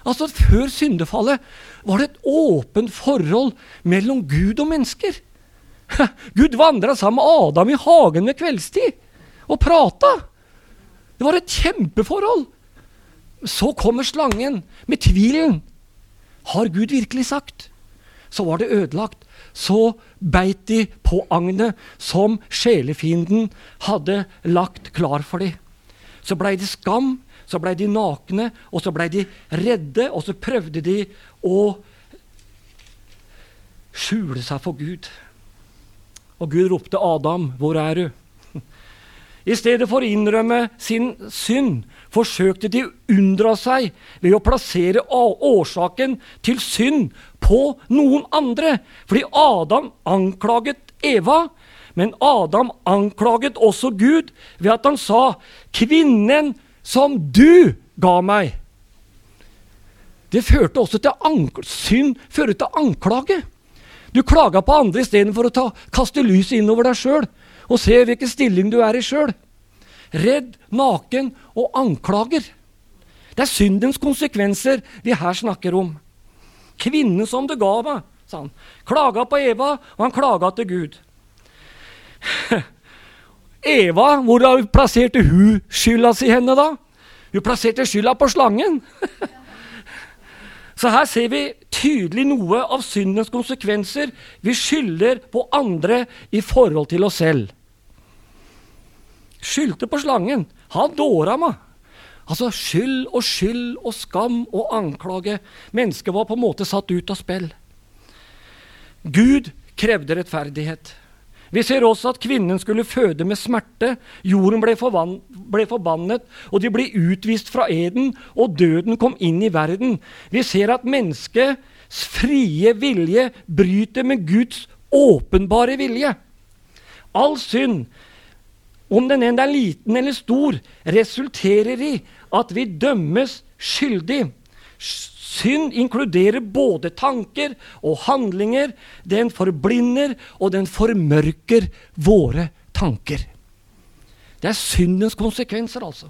Altså Før syndefallet var det et åpent forhold mellom Gud og mennesker. Gud vandra sammen med Adam i hagen ved kveldstid og prata. Det var et kjempeforhold. Så kommer slangen med tvilen. Har Gud virkelig sagt? Så var det ødelagt. Så beit de på agnet som sjelefienden hadde lagt klar for dem. Så blei det skam, så blei de nakne, og så blei de redde, og så prøvde de å skjule seg for Gud. Og Gud ropte, 'Adam, hvor er du?' I stedet for å innrømme sin synd forsøkte de å unndra seg ved å plassere årsaken til synd på noen andre. Fordi Adam anklaget Eva, men Adam anklaget også Gud ved at han sa 'Kvinnen som du ga meg'. Det førte også til synd fører til anklage. Du klaga på andre istedenfor å ta, kaste lyset innover deg sjøl og se hvilken stilling du er i sjøl. Redd, naken og anklager. Det er syndens konsekvenser vi her snakker om. Kvinnen som du ga meg, sa han. Klaga på Eva, og han klaga til Gud. Eva, hvor plasserte hun skylda si henne da? Hun plasserte skylda på slangen. Så her ser vi tydelig noe av syndens konsekvenser. Vi skylder på andre i forhold til oss selv. Skyldte på slangen. Han dåra meg. Altså skyld og skyld og skam og anklage. Mennesket var på en måte satt ut av spill. Gud krevde rettferdighet. Vi ser også at kvinnen skulle føde med smerte. Jorden ble, ble, forbannet, og de ble utvist fra eden, og døden kom inn i verden. Vi ser at menneskets frie vilje bryter med Guds åpenbare vilje. All synd, om den enn er liten eller stor, resulterer i at vi dømmes skyldig. Synd inkluderer både tanker og handlinger. Den forblinder, og den formørker våre tanker. Det er syndens konsekvenser, altså.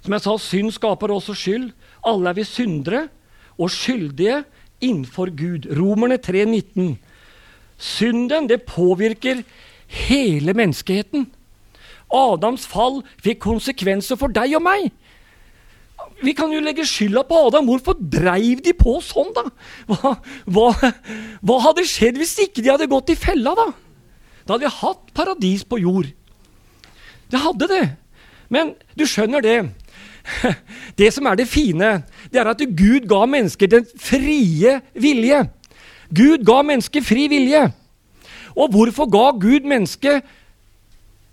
Som jeg sa, synd skaper også skyld. Alle er vi syndere og skyldige innenfor Gud. Romerne 3,19. Synden det påvirker hele menneskeheten. Adams fall fikk konsekvenser for deg og meg. Vi kan jo legge skylda på Adam. Hvorfor dreiv de på sånn, da? Hva, hva, hva, hadde skjedd hvis ikke de hadde gått i fella, da? Da hadde vi hatt paradis på jord. Det hadde det. Men du skjønner det. Det som er det fine, det er at Gud ga mennesker den frie vilje. Gud ga mennesket fri vilje. Og hvorfor ga Gud mennesket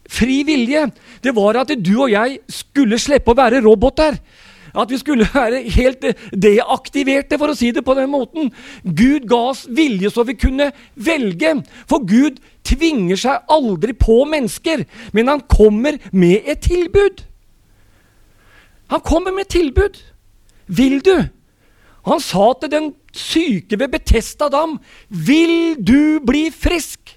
fri vilje? Det var at du og jeg skulle slippe å være roboter. At vi skulle være helt deaktiverte, for å si det på den måten. Gud ga oss vilje så vi kunne velge. For Gud tvinger seg aldri på mennesker, men han kommer med et tilbud. Han kommer med et tilbud. Vil du? Han sa til den syke ved Betesta dam, 'Vil du bli frisk?'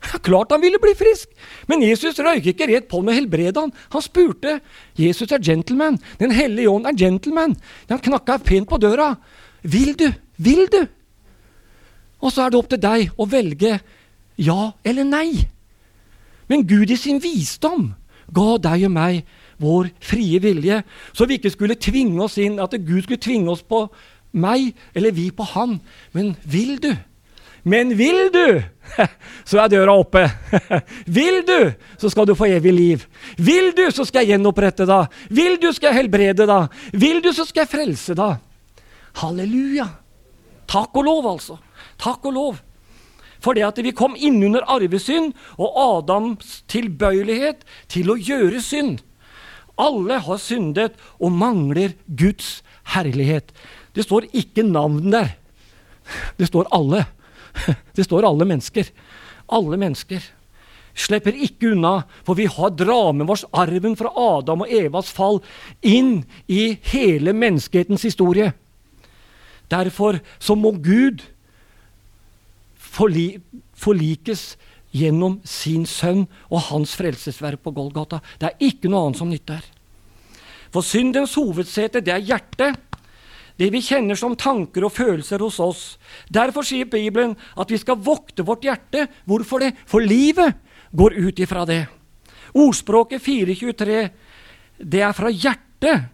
Klart han ville bli frisk, men Jesus røyk ikke rett på med å helbrede han. Han spurte. Jesus er gentleman. Den hellige ånd er gentleman. Han knakka pent på døra. Vil du? Vil du? Og så er det opp til deg å velge ja eller nei. Men Gud i sin visdom ga deg og meg vår frie vilje, så vi ikke skulle tvinge oss inn, at Gud skulle tvinge oss på meg eller vi på han. Men vil du? Men vil du, så er døra oppe. Vil du, så skal du få evig liv. Vil du, så skal jeg gjenopprette deg. Vil du, skal jeg helbrede deg. Vil du, så skal jeg frelse deg. Halleluja. Takk og lov, altså. Takk og lov. For det at vi kom innunder arvesynd og Adams tilbøyelighet til å gjøre synd. Alle har syndet og mangler Guds herlighet. Det står ikke navn der. Det står alle. Det står alle mennesker. Alle mennesker. Slipper ikke unna, for vi har dra med oss arven fra Adam og Evas fall inn i hele menneskehetens historie. Derfor så må Gud forli forlikes gjennom sin sønn og hans frelsesverk på Golgata. Det er ikke noe annet som nytter. For syndens hovedsete, det er hjertet det vi kjenner som tanker og følelser hos oss. Derfor sier Bibelen at vi skal vokte vårt hjerte. Hvorfor det? For livet går ut ifra det. Ordspråket 423, det er fra hjertet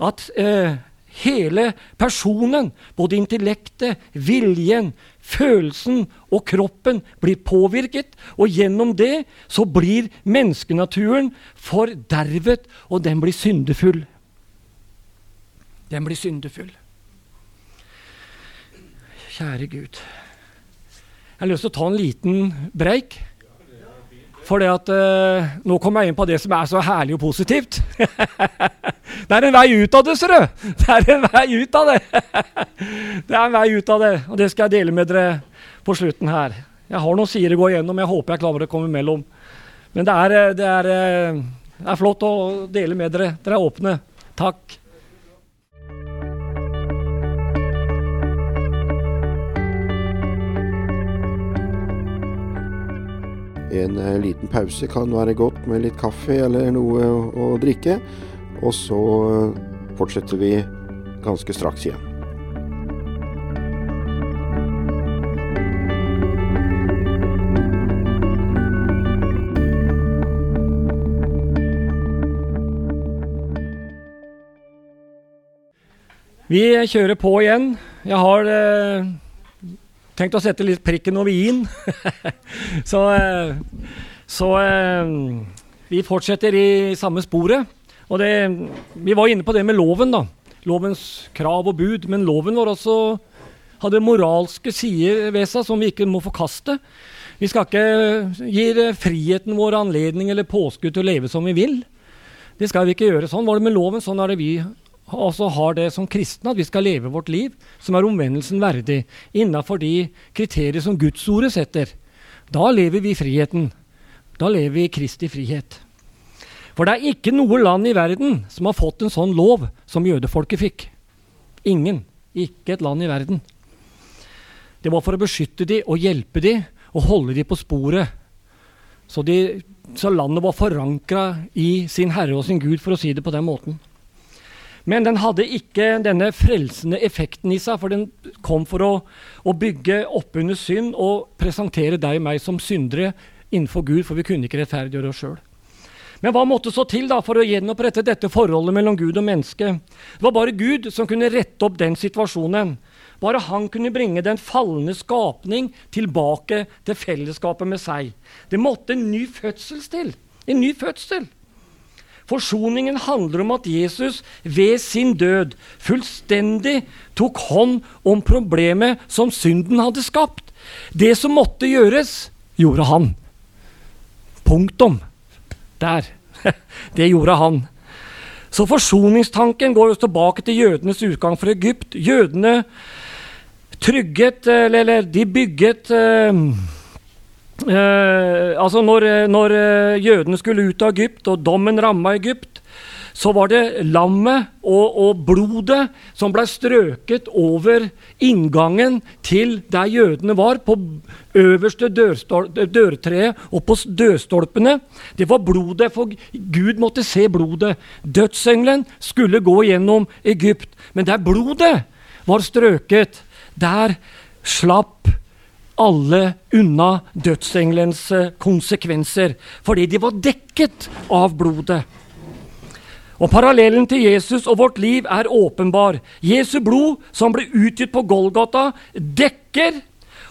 at eh, hele personen, både intellektet, viljen, følelsen og kroppen, blir påvirket. Og gjennom det så blir menneskenaturen fordervet, og den blir syndefull. Den blir syndefull. Kjære Gud. Jeg har lyst til å ta en liten breik. For at uh, nå kommer jeg inn på det som er så herlig og positivt. det er en vei ut av det, ser du! Det er en vei ut av det! det er en vei ut av det, og det skal jeg dele med dere på slutten her. Jeg har noen sider å gå igjennom, jeg håper jeg klarer å komme imellom. Men det er, eh, det, er, eh, det er flott å dele med dere. Dere er åpne. Takk. En eh, liten pause kan være godt med litt kaffe eller noe å, drikke. Og så eh, fortsetter vi ganske straks igjen. Vi kjører på igjen. Jeg har eh, tenkt å sette litt prikken over i-en. så, eh, så eh, vi fortsetter i samme sporet. Og det, vi var inne på det med loven, da. Lovens krav og bud. Men loven vår også hadde moralske sider ved seg som vi ikke må forkaste. Vi skal ikke gi friheten vår anledning eller påskudd til å leve som vi vil. Det skal vi ikke gjøre. Sånn var det med loven, sånn er det vi også har det som kristne, at vi skal leve vårt liv som er omvendelsen verdig, innafor de kriterier som Gudsordet setter. Da lever vi i friheten. Da lever vi i Kristi frihet. For det er ikke noe land i verden som har fått en sånn lov som jødefolket fikk. Ingen. Ikke et land i verden. Det var for å beskytte de og hjelpe de og holde de på sporet Så, de, så landet var forankra i sin Herre og sin Gud, for å si det på den måten. Men den hadde ikke denne frelsende effekten i seg, for den kom for å, å bygge oppunder synd og presentere deg og meg som syndere innenfor Gud, for vi kunne ikke rettferdiggjøre oss sjøl. Men hva måtte så til da for å gjenopprette dette forholdet mellom Gud og menneske? Det var bare Gud som kunne rette opp den situasjonen. Bare han kunne bringe den falne skapning tilbake til fellesskapet med seg. Det måtte en ny fødsel til. En ny fødsel. Forsoningen handler om at Jesus ved sin død fullstendig tok hånd om problemet som synden hadde skapt. Det som måtte gjøres, gjorde han. Punktum. Der. Det gjorde han. Så forsoningstanken går jo tilbake til jødenes utgang fra Egypt. Jødene trygget, eller, eller de bygget eh, eh, Altså, når, når eh, jødene skulle ut av Egypt, og dommen ramma Egypt, så var det lammet og, og blodet som ble strøket over inngangen til der jødene var, på øverste dørtreet og på dørstolpene. Det var blodet, for Gud måtte se blodet. Dødsengelen skulle gå gjennom Egypt, men der blodet var strøket, der slapp alle unna dødsengelens eh, konsekvenser, fordi de var dekket av blodet. Og Parallellen til Jesus og vårt liv er åpenbar. Jesu blod, som ble utgitt på Golgata, dekker,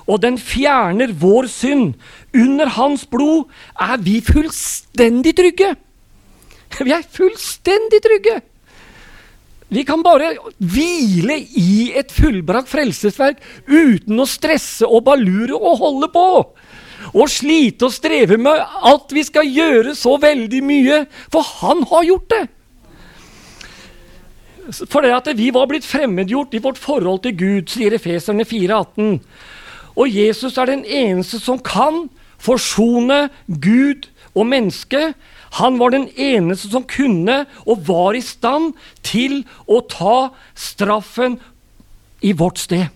og den fjerner vår synd. Under hans blod er vi fullstendig trygge. Vi er fullstendig trygge. Vi kan bare hvile i et fullbrakt frelsesverk uten å stresse og balure og holde på. Og slite og streve med at vi skal gjøre så veldig mye, for han har gjort det. For det at vi var blitt fremmedgjort i vårt forhold til Gud, sier Efeserne 4,18. Og Jesus er den eneste som kan forsone Gud og menneske. Han var den eneste som kunne og var i stand til å ta straffen i vårt sted.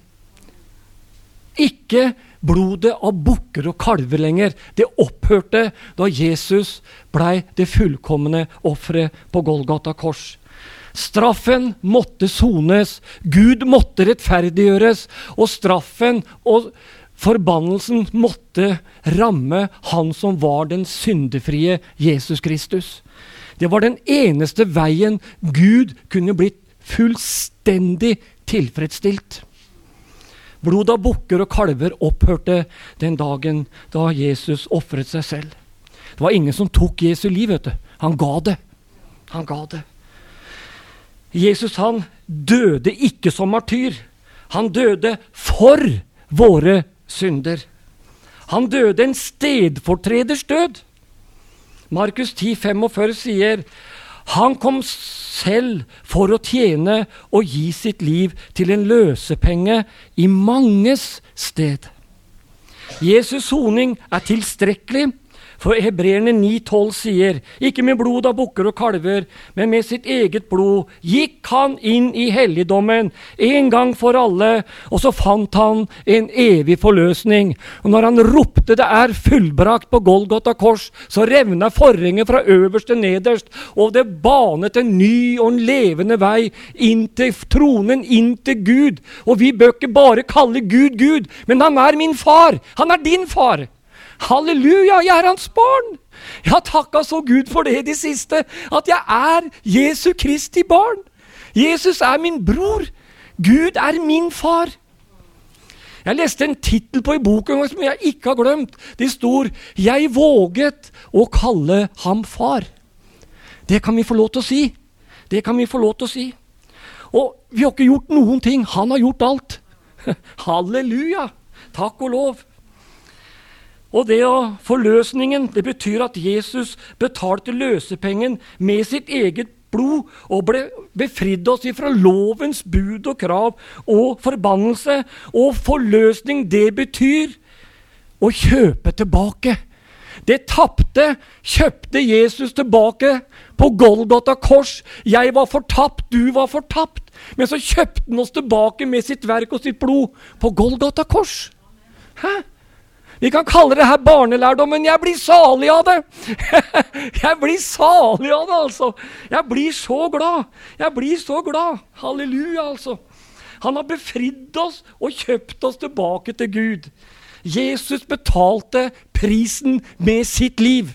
Ikke blodet av bukker og kalver lenger. Det opphørte da Jesus blei det fullkomne offeret på Golgata kors. Straffen måtte sones. Gud måtte rettferdiggjøres. Og straffen og forbannelsen måtte ramme han som var den syndefrie Jesus Kristus. Det var den eneste veien Gud kunne blitt fullstendig tilfredsstilt. Blod av bukker og kalver opphørte den dagen da Jesus ofret seg selv. Det var ingen som tok Jesu liv. vet du. Han ga det. Han ga det. Jesus han døde ikke som martyr. Han døde for våre synder. Han døde en stedfortreders død. Markus 10, 45 sier han kom selv for å tjene og gi sitt liv til en løsepenge i manges sted. Jesus' soning er tilstrekkelig for hebreerne 9,12 sier, ikke med blod av bukker og kalver, men med sitt eget blod gikk han inn i helligdommen en gang for alle, og så fant han en evig forløsning. Og når han ropte 'det er fullbrakt' på Golgata kors, så revna forhenget fra øverst til nederst, og det banet en ny og en levende vei inn til tronen, inn til Gud. Og vi bør ikke bare kalle Gud Gud, men han er min far. Han er din far. Halleluja, jeg er hans barn! Jeg har takka så Gud for det i det siste, at jeg er Jesu Kristi barn. Jesus er min bror. Gud er min far. Jeg leste en tittel på i boken som jeg ikke har glemt. Det står 'Jeg våget å kalle ham far'. Det kan vi få lov til å si. Det kan vi få lov til å si. Og vi har ikke gjort noen ting. Han har gjort alt. Halleluja! Takk og lov. Og det å forløsningen det betyr at Jesus betalte løsepengen med sitt eget blod og ble befridd oss ifra lovens bud og krav og forbannelse. Og forløsning, det betyr å kjøpe tilbake. Det tapte kjøpte Jesus tilbake på Golgata kors. Jeg var fortapt, du var fortapt. Men så kjøpte han oss tilbake med sitt verk og sitt blod på Golgata kors. Hæ? Vi kan kalle det her barnelærdom, men jeg blir salig av det! jeg blir salig av det, altså! Jeg blir så glad! Jeg blir så glad! Halleluja, altså! Han har befridd oss og kjøpt oss tilbake til Gud. Jesus betalte prisen med sitt liv.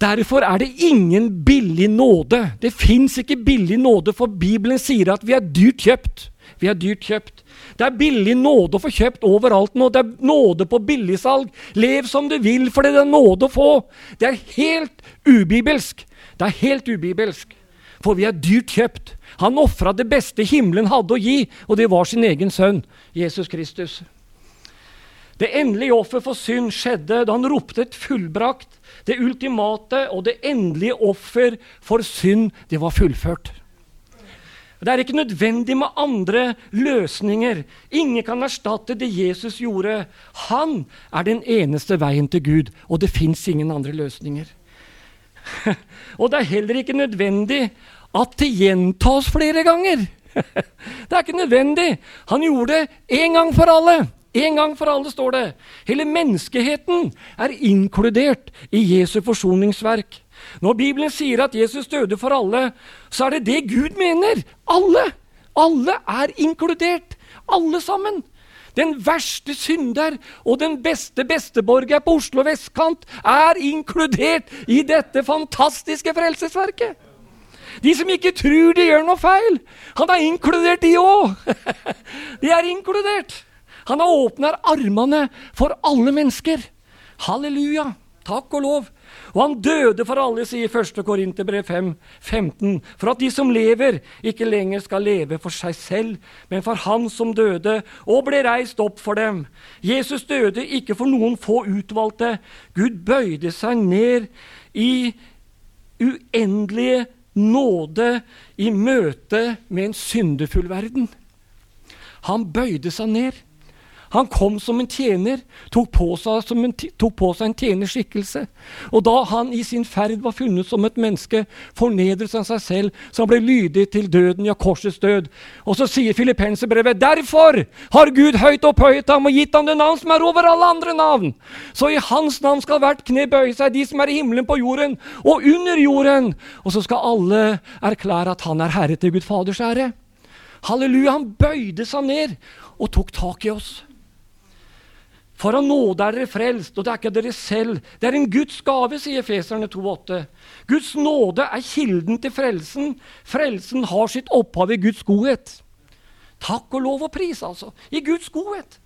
Derfor er det ingen billig nåde. Det fins ikke billig nåde, for Bibelen sier at vi er dyrt kjøpt. Vi er dyrt kjøpt. Det er billig nåde å få kjøpt overalt nå. Det er nåde på billigsalg. Lev som du vil, for det er nåde å få. Det er helt ubibelsk. Det er helt ubibelsk. For vi er dyrt kjøpt. Han ofra det beste himmelen hadde å gi, og det var sin egen sønn, Jesus Kristus. Det endelige offer for synd skjedde da han ropte et fullbrakt. Det ultimate og det endelige offer for synd, det var fullført. Det er ikke nødvendig med andre løsninger. Ingen kan erstatte det Jesus gjorde. Han er den eneste veien til Gud, og det fins ingen andre løsninger. og det er heller ikke nødvendig at det gjentas flere ganger. det er ikke nødvendig. Han gjorde det én gang for alle. En gang for alle, står det. Hele menneskeheten er inkludert i Jesu forsoningsverk. Når Bibelen sier at Jesus døde for alle, så er det det Gud mener. Alle. Alle er inkludert. Alle sammen. Den verste synder og den beste besteborger på Oslo vestkant er inkludert i dette fantastiske frelsesverket. De som ikke tror de gjør noe feil, han har inkludert de òg. De er inkludert. Han har åpner armene for alle mennesker. Halleluja. Takk og lov. Og han døde for alle, sier 1. Korinterbrev 5, 15, for at de som lever, ikke lenger skal leve for seg selv, men for Han som døde og ble reist opp for dem. Jesus døde ikke for noen få utvalgte. Gud bøyde seg ned i uendelige nåde i møte med en syndefull verden. Han bøyde seg ned. Han kom som en tjener, tok på seg, en, tok på seg en tjenerskikkelse. Og da han i sin ferd var funnet som et menneske, fornedret han seg selv, så han ble lydig til døden, ja, korsets død. Og så sier Filippenserbrevet derfor har Gud høyt opphøyet ham og gitt ham det navn som er over alle andre navn. Så i hans navn skal hvert kne bøye seg, de som er i himmelen på jorden og under jorden. Og så skal alle erklære at han er herre til Gud Faders ære. Halleluja, han bøyde seg ned og tok tak i oss. For av nåde er dere frelst, og det er ikke dere selv. Det er en Guds gave, sier Feserne 2,8. Guds nåde er kilden til frelsen. Frelsen har sitt opphav i Guds godhet. Takk og lov og pris, altså. I Guds godhet.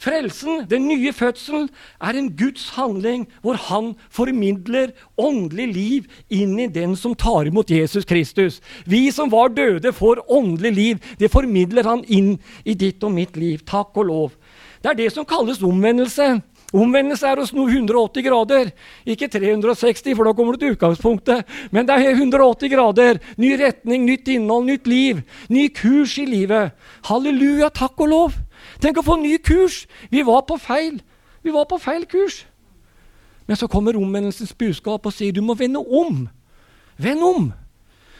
Frelsen, den nye fødselen, er en Guds handling hvor han formidler åndelig liv inn i den som tar imot Jesus Kristus. Vi som var døde, får åndelig liv. Det formidler han inn i ditt og mitt liv. Takk og lov. Det er det som kalles omvendelse. Omvendelse er å snu 180 grader. Ikke 360, for da kommer du til utgangspunktet. Men det er 180 grader. Ny retning, nytt innhold, nytt liv. Ny kurs i livet. Halleluja, takk og lov. Tenk å få ny kurs. Vi var på feil. Vi var på feil kurs. Men så kommer omvendelsens budskap og sier du må vende om. Vend om.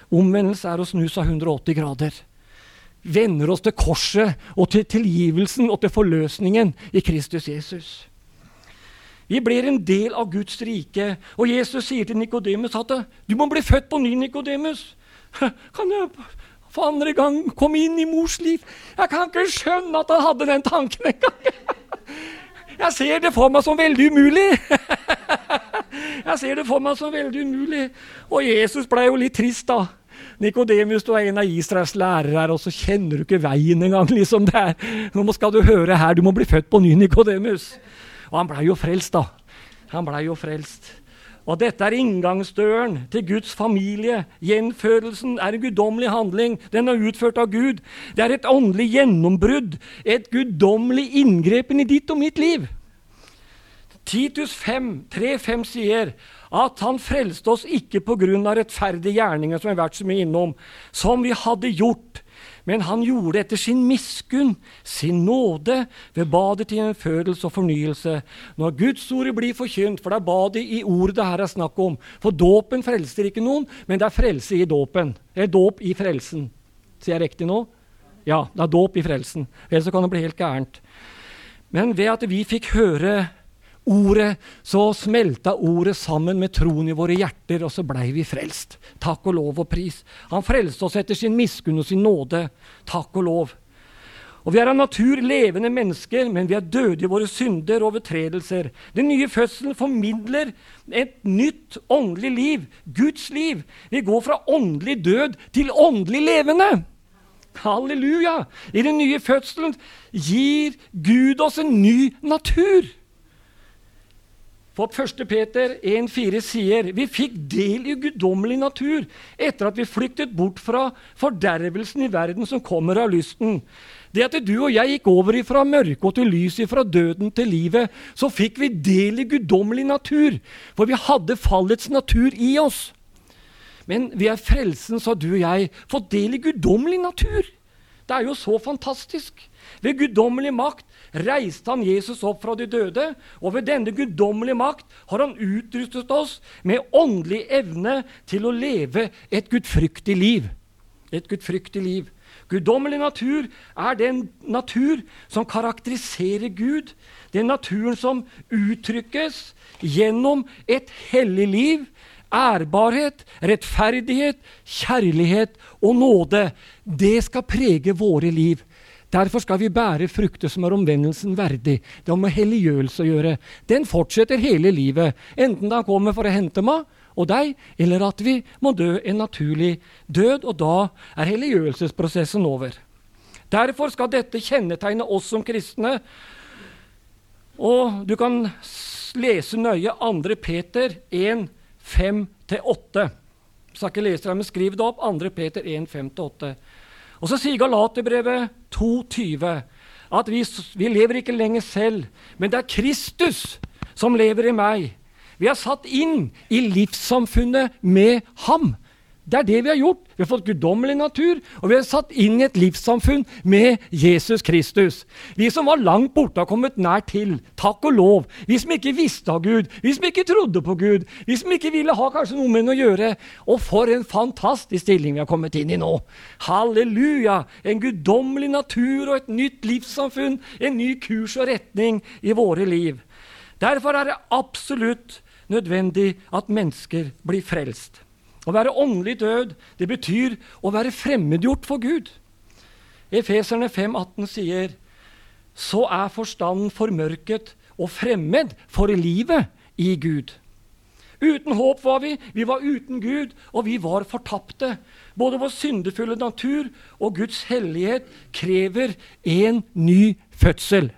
Omvendelse er å snu seg 180 grader vender oss til korset og til tilgivelsen og til forløsningen i Kristus Jesus. Vi blir en del av Guds rike. Og Jesus sier til Nikodemus at du må bli født på ny, Nikodemus. Kan jeg for andre gang komme inn i mors liv? Jeg kan ikke skjønne at han hadde den tanken engang. Jeg ser det for meg som veldig umulig. Jeg ser det for meg som veldig umulig. Og Jesus ble jo litt trist, da. Nikodemus, du er en av Israels lærere, og så kjenner du ikke veien engang. liksom det er. Nå skal du høre her, du må bli født på ny, Nikodemus. Og han blei jo frelst, da. Han blei jo frelst. Og dette er inngangsdøren til Guds familie. Gjenfødelsen er en guddommelig handling. Den er utført av Gud. Det er et åndelig gjennombrudd, et guddommelig inngrepen i ditt og mitt liv. Titus 5, 3-5 sier at han frelste oss ikke pga. rettferdige gjerninger, som vi har vært så mye innom, som vi hadde gjort, men han gjorde etter sin miskunn, sin nåde, ved badet til en fødelse og fornyelse. Når Guds ord blir forkynt, for det er badet i ordet det her er snakk om. For dåpen frelser ikke noen, men det er frelse i dåpen. Det er dåp i frelsen. Sier jeg riktig nå? Ja, det er dåp i frelsen. Ellers kan det bli helt gærent. Men ved at vi fikk høre ordet, så smelta ordet sammen med troen i våre hjerter, og så blei vi frelst. Takk og lov og pris. Han frelste oss etter sin miskunn og sin nåde. Takk og lov. Og Vi er av natur levende mennesker, men vi er døde i våre synder og overtredelser. Den nye fødselen formidler et nytt åndelig liv, Guds liv. Vi går fra åndelig død til åndelig levende. Halleluja! I den nye fødselen gir Gud oss en ny natur. For 1. Peter 1,4 sier vi fikk del i guddommelig natur etter at vi flyktet bort fra fordervelsen i verden som kommer av lysten. Det at du og jeg gikk over fra mørke og til lys, fra døden til livet, så fikk vi del i guddommelig natur. For vi hadde fallets natur i oss. Men vi er frelsen, sa du og jeg, fått del i guddommelig natur. Det er jo så fantastisk. Ved guddommelig makt reiste han Jesus opp fra de døde, og ved denne guddommelige makt har han utrustet oss med åndelig evne til å leve et gudfryktig liv. Et gudfryktig liv. Guddommelig natur er den natur som karakteriserer Gud. Den naturen som uttrykkes gjennom et hellig liv, ærbarhet, rettferdighet, kjærlighet og nåde. Det skal prege våre liv. Derfor skal vi bære frukter som er omvendelsen verdig. Det har med helliggjørelse å gjøre. Den fortsetter hele livet, enten den kommer for å hente meg og deg, eller at vi må dø en naturlig død, og da er helliggjørelsesprosessen over. Derfor skal dette kjennetegne oss som kristne. Og du kan lese nøye 2. Peter 1, 5-8. Jeg skal ikke lese det, men skriv det opp. 2. Peter 1, 5-8. Og så sier Galaterbrevet 2,20 at vi, vi lever ikke lenger selv, men det er Kristus som lever i meg. Vi er satt inn i livssamfunnet med ham. Det er det vi har gjort. Vi har fått guddommelig natur, og vi er satt inn i et livssamfunn med Jesus Kristus. Vi som var langt borte, har kommet nær til. Takk og lov. Vi som ikke visste av Gud, vi som ikke trodde på Gud, vi som ikke ville ha kanskje noe med å gjøre. Og for en fantastisk stilling vi har kommet inn i nå. Halleluja! En guddommelig natur og et nytt livssamfunn, en ny kurs og retning i våre liv. Derfor er det absolutt nødvendig at mennesker blir frelst. Å være åndelig død, det betyr å være fremmedgjort for Gud. Efeserne 5,18 sier så er forstanden formørket og fremmed for livet i Gud. Uten håp var vi, vi var uten Gud, og vi var fortapte. Både vår syndefulle natur og Guds hellighet krever en ny fødsel.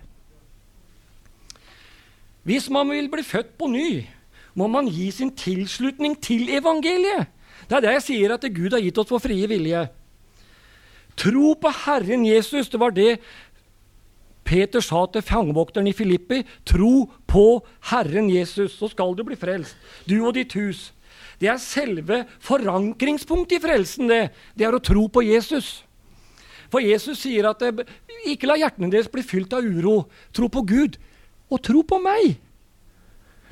Hvis man vil bli født på ny, må man gi sin tilslutning til evangeliet. Det er det jeg sier at Gud har gitt oss vår frie vilje. Tro på Herren Jesus. Det var det Peter sa til fangevokteren i Filippi. Tro på Herren Jesus, så skal du bli frelst, du og ditt hus. Det er selve forankringspunktet i frelsen, det. Det er å tro på Jesus. For Jesus sier at ikke la hjertene deres bli fylt av uro. Tro på Gud, og tro på meg.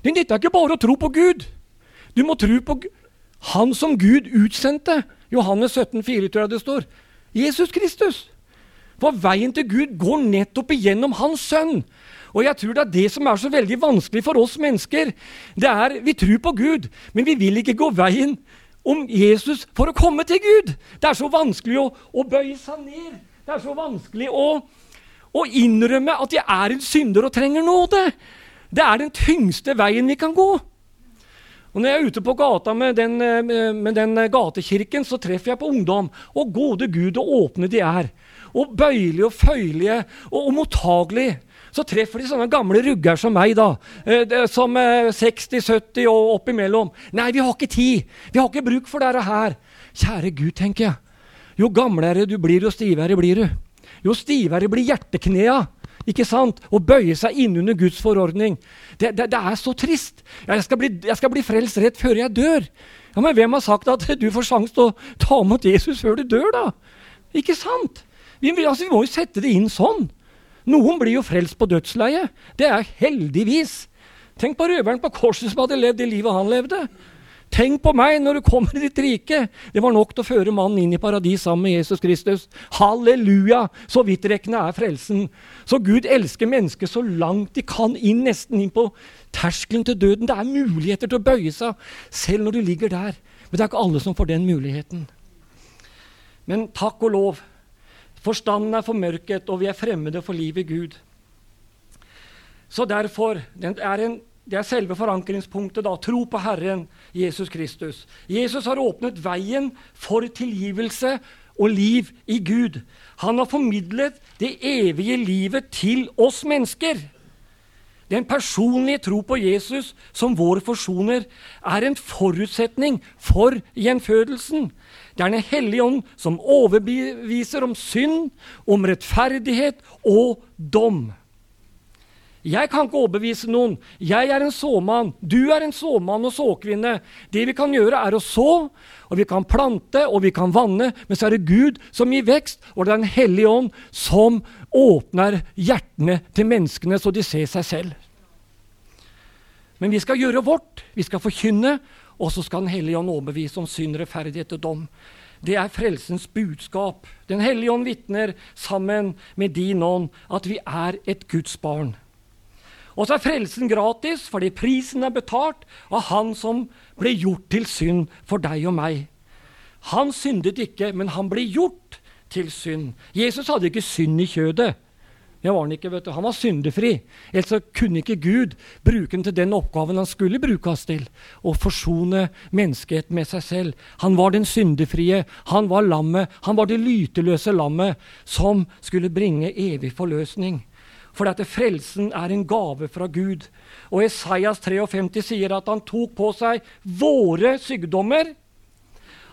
Det nytter ikke bare å tro på Gud. Du må tro på Gud. Han som Gud utsendte. Johannes 17, 4, tror jeg det står. Jesus Kristus. For veien til Gud går nettopp igjennom Hans sønn. Og jeg tror det er det som er så veldig vanskelig for oss mennesker. Det er, Vi tror på Gud, men vi vil ikke gå veien om Jesus for å komme til Gud. Det er så vanskelig å, å bøye seg ned. Det er så vanskelig å, å innrømme at jeg er en synder og trenger nåde. Det er den tyngste veien vi kan gå. Og Når jeg er ute på gata med den, eh, med den gatekirken, så treffer jeg på ungdom. Og gode Gud, og åpne de er. Og bøyelige og føyelige og, og mottagelige. Så treffer de sånne gamle rugger som meg, da. Eh, som 60-70 og oppimellom. Nei, vi har ikke tid. Vi har ikke bruk for dette her. Kjære Gud, tenker jeg. Jo gamlere du blir, jo stivere blir du. Jo stivere blir hjerteknea. Ikke sant? Å bøye seg innunder Guds forordning. Det, det, det, er så trist. Jeg skal, bli, jeg skal, bli, frelst rett før jeg dør. Ja, Men hvem har sagt at du får sjanse til å ta imot Jesus før du dør, da? Ikke sant? Vi, altså, vi må jo sette det inn sånn. Noen blir jo frelst på dødsleiet. Det er heldigvis. Tenk på røveren på korset som hadde levd det livet han levde. Tenk på meg når du kommer i ditt rike. Det var nok til å føre mannen inn i paradis sammen med Jesus Kristus. Halleluja! Så vidtrekkende er frelsen. Så Gud elsker mennesket så langt de kan inn, nesten inn på terskelen til døden. Det er muligheter til å bøye seg, selv når du ligger der. Men det er ikke alle som får den muligheten. Men takk og lov, forstanden er formørket, og vi er fremmede for livet i Gud. Så derfor det er, en, det er selve forankringspunktet. da, Tro på Herren Jesus Kristus. Jesus har åpnet veien for tilgivelse og liv i Gud. Han har formidlet det evige livet til oss mennesker. Den personlige tro på Jesus som vår forsoner er en forutsetning for gjenfødelsen. Det er Den hellige ånd som overbeviser om synd, om rettferdighet og dom. Jeg kan ikke overbevise noen. Jeg er en såmann. Du er en såmann og såkvinne. Det vi kan gjøre, er å så, og vi kan plante, og vi kan vanne. Men så er det Gud som gir vekst, og det er Den hellige ånd som åpner hjertene til menneskene så de ser seg selv. Men vi skal gjøre vårt. Vi skal forkynne, og så skal Den hellige ånd overbevise om synd, rettferdighet og dom. Det er frelsens budskap. Den hellige ånd vitner sammen med din ånd at vi er et Guds barn. Og så er frelsen gratis fordi prisen er betalt av Han som ble gjort til synd for deg og meg. Han syndet ikke, men han ble gjort til synd. Jesus hadde ikke synd i kjødet. Det var Han ikke, vet du. Han var syndefri. Ellers kunne ikke Gud bruke ham til den oppgaven han skulle bruke oss til. Å forsone mennesket med seg selv. Han var den syndefrie. Han var lammet. Han var det lyteløse lammet som skulle bringe evig forløsning. For dette frelsen er en gave fra Gud. Og Esaias 53 sier at han tok på seg våre sykdommer.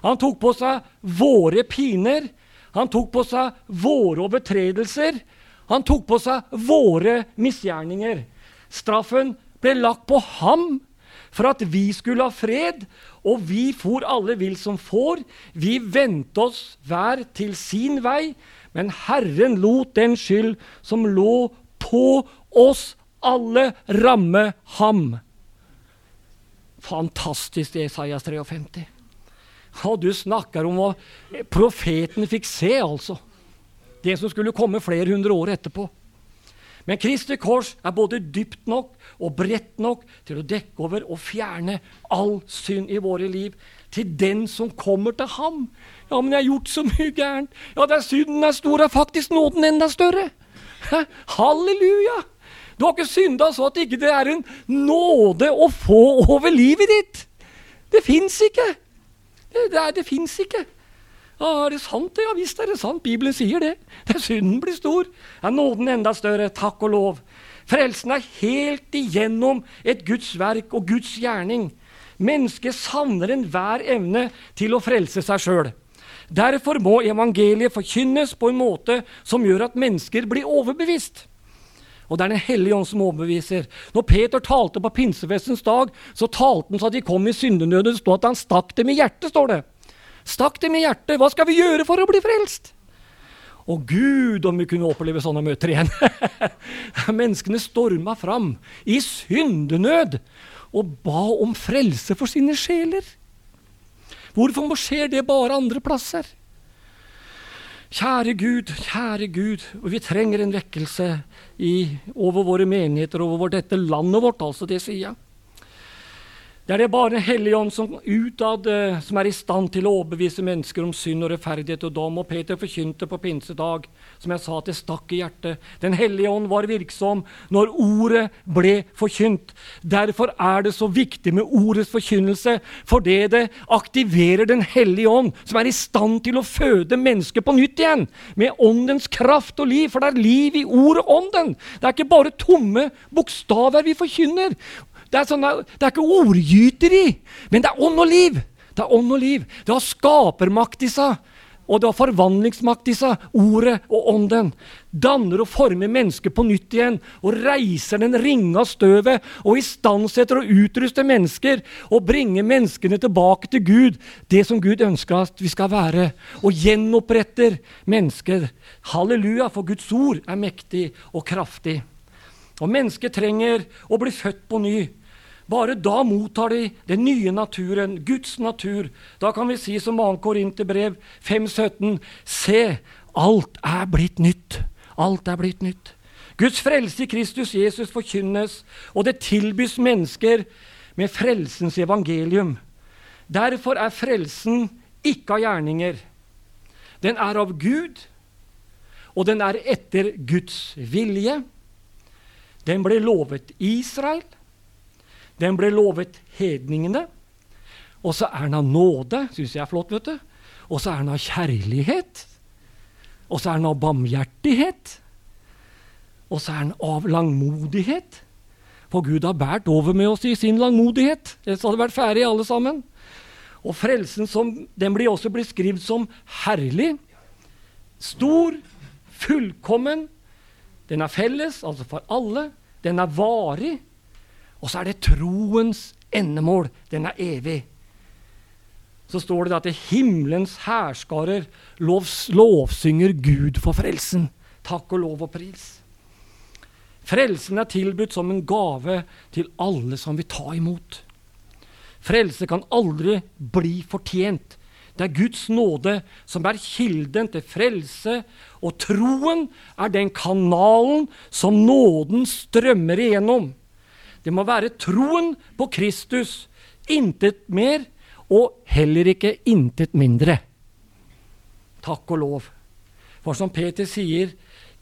Han tok på seg våre piner. Han tok på seg våre overtredelser. Han tok på seg våre misgjerninger. Straffen ble lagt på ham for at vi skulle ha fred, og vi for alle vill som får. Vi vendte oss hver til sin vei, men Herren lot den skyld som lå på oss alle ramme ham. Fantastisk, Esaias 53. Og du snakker om hva profeten fikk se, altså. Det som skulle komme flere hundre år etterpå. Men Kristi kors er både dypt nok og bredt nok til å dekke over og fjerne all synd i våre liv. Til den som kommer til ham. Ja, men jeg har gjort så mye gærent. Ja, der synden er stor, er faktisk nåden enda større. Halleluja! Du har ikke synda så at ikke det er en nåde å få over livet ditt. Det fins ikke. Det, det, det fins ikke. Ja, er det sant? Ja visst er det sant. Bibelen sier det. Det er Synden blir stor. Er nåden enda større? Takk og lov. Frelsen er helt igjennom et Guds verk og Guds gjerning. Mennesket savner enhver evne til å frelse seg sjøl. Derfor må evangeliet forkynnes på en måte som gjør at mennesker blir overbevist. Og det er Den hellige ånd som overbeviser. Når Peter talte på pinsefestens dag, så talte han så at de kom i syndenøden. Det står at han stakk dem i hjertet. står det. Stakk dem i hjertet. Hva skal vi gjøre for å bli frelst? Å Gud, om vi kunne oppleve sånne møter igjen! Menneskene storma fram i syndenød og ba om frelse for sine sjeler. Hvorfor skjer det bare andre plasser? Kjære Gud, kjære Gud, vi trenger en vekkelse i, over våre menigheter, over dette landet vårt, altså, det sier jeg. Det er bare Den hellige ånd som utad eh, som er i stand til å overbevise mennesker om synd og rettferdighet og dom. Og Peter forkynte på pinsedag, som jeg sa, at det stakk i hjertet. Den hellige ånd var virksom når ordet ble forkynt. Derfor er det så viktig med ordets forkynnelse, fordi det aktiverer Den hellige ånd, som er i stand til å føde mennesket på nytt igjen. Med åndens kraft og liv, for det er liv i ordet ånden. Det er ikke bare tomme bokstaver vi forkynner. Det er, sånne, det er ikke ordgyteri, men det er ånd og liv. Det er ånd og liv. Det har skapermakt i seg. Og det har forvandlingsmakt i seg. Ordet og ånden danner og former mennesket på nytt igjen. Og reiser den ringa støvet og istandsetter og utruster mennesker. Og bringer menneskene tilbake til Gud, det som Gud ønsker at vi skal være. Og gjenoppretter mennesker. Halleluja, for Guds ord er mektig og kraftig. Og mennesket trenger å bli født på ny. Bare da mottar de den nye naturen, Guds natur. Da kan vi si som 2. Korinterbrev 5,17.: Se, alt er blitt nytt. Alt er blitt nytt. Guds frelse i Kristus Jesus forkynnes, og det tilbys mennesker med frelsens evangelium. Derfor er frelsen ikke av gjerninger. Den er av Gud, og den er etter Guds vilje. Den ble lovet Israel. Den ble lovet hedningene. Og så er den av nåde. Syns jeg er flott, vet du. Og så er den av kjærlighet. Og så er den av barmhjertighet. Og så er den av langmodighet. For Gud har båret over med oss i sin langmodighet. Ellers hadde vært ferdig, alle sammen. Og frelsen som, den blir også beskrevet som herlig, stor, fullkommen. Den er felles, altså for alle. Den er varig. Og så er det troens endemål. Den er evig. Så står det at himmelens hærskarer lov, lovsynger Gud for frelsen. Takk og lov og pris. Frelsen er tilbudt som en gave til alle som vil ta imot. Frelse kan aldri bli fortjent. Det er Guds nåde som er kilden til frelse, og troen er den kanalen som nåden strømmer igjennom. Det må være troen på Kristus, intet mer, og heller ikke intet mindre. Takk og lov. For som Peter sier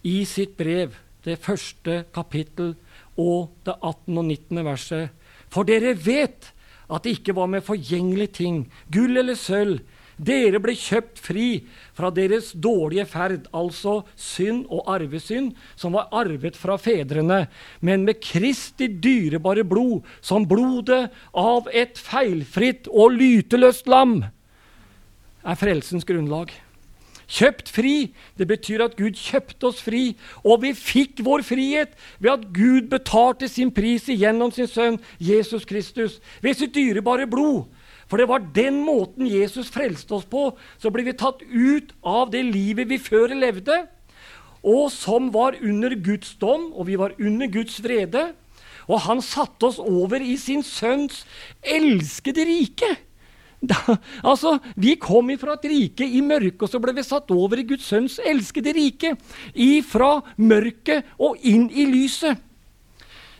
i sitt brev, det første kapittel og det 18. og 19. verset For dere vet at det ikke var med forgjengelige ting, gull eller sølv, dere ble kjøpt fri fra deres dårlige ferd, altså synd og arvesynd, som var arvet fra fedrene, men med Kristi dyrebare blod, som blodet av et feilfritt og lyteløst lam, er frelsens grunnlag. Kjøpt fri, det betyr at Gud kjøpte oss fri, og vi fikk vår frihet ved at Gud betalte sin pris igjennom sin sønn Jesus Kristus, ved sitt dyrebare blod. For det var den måten Jesus frelste oss på. Så ble vi tatt ut av det livet vi før levde, og som var under Guds dom, og vi var under Guds vrede. Og han satte oss over i sin sønns elskede rike. Da, altså, Vi kom ifra et rike i mørket, og så ble vi satt over i Guds sønns elskede rike. Ifra mørket og inn i lyset.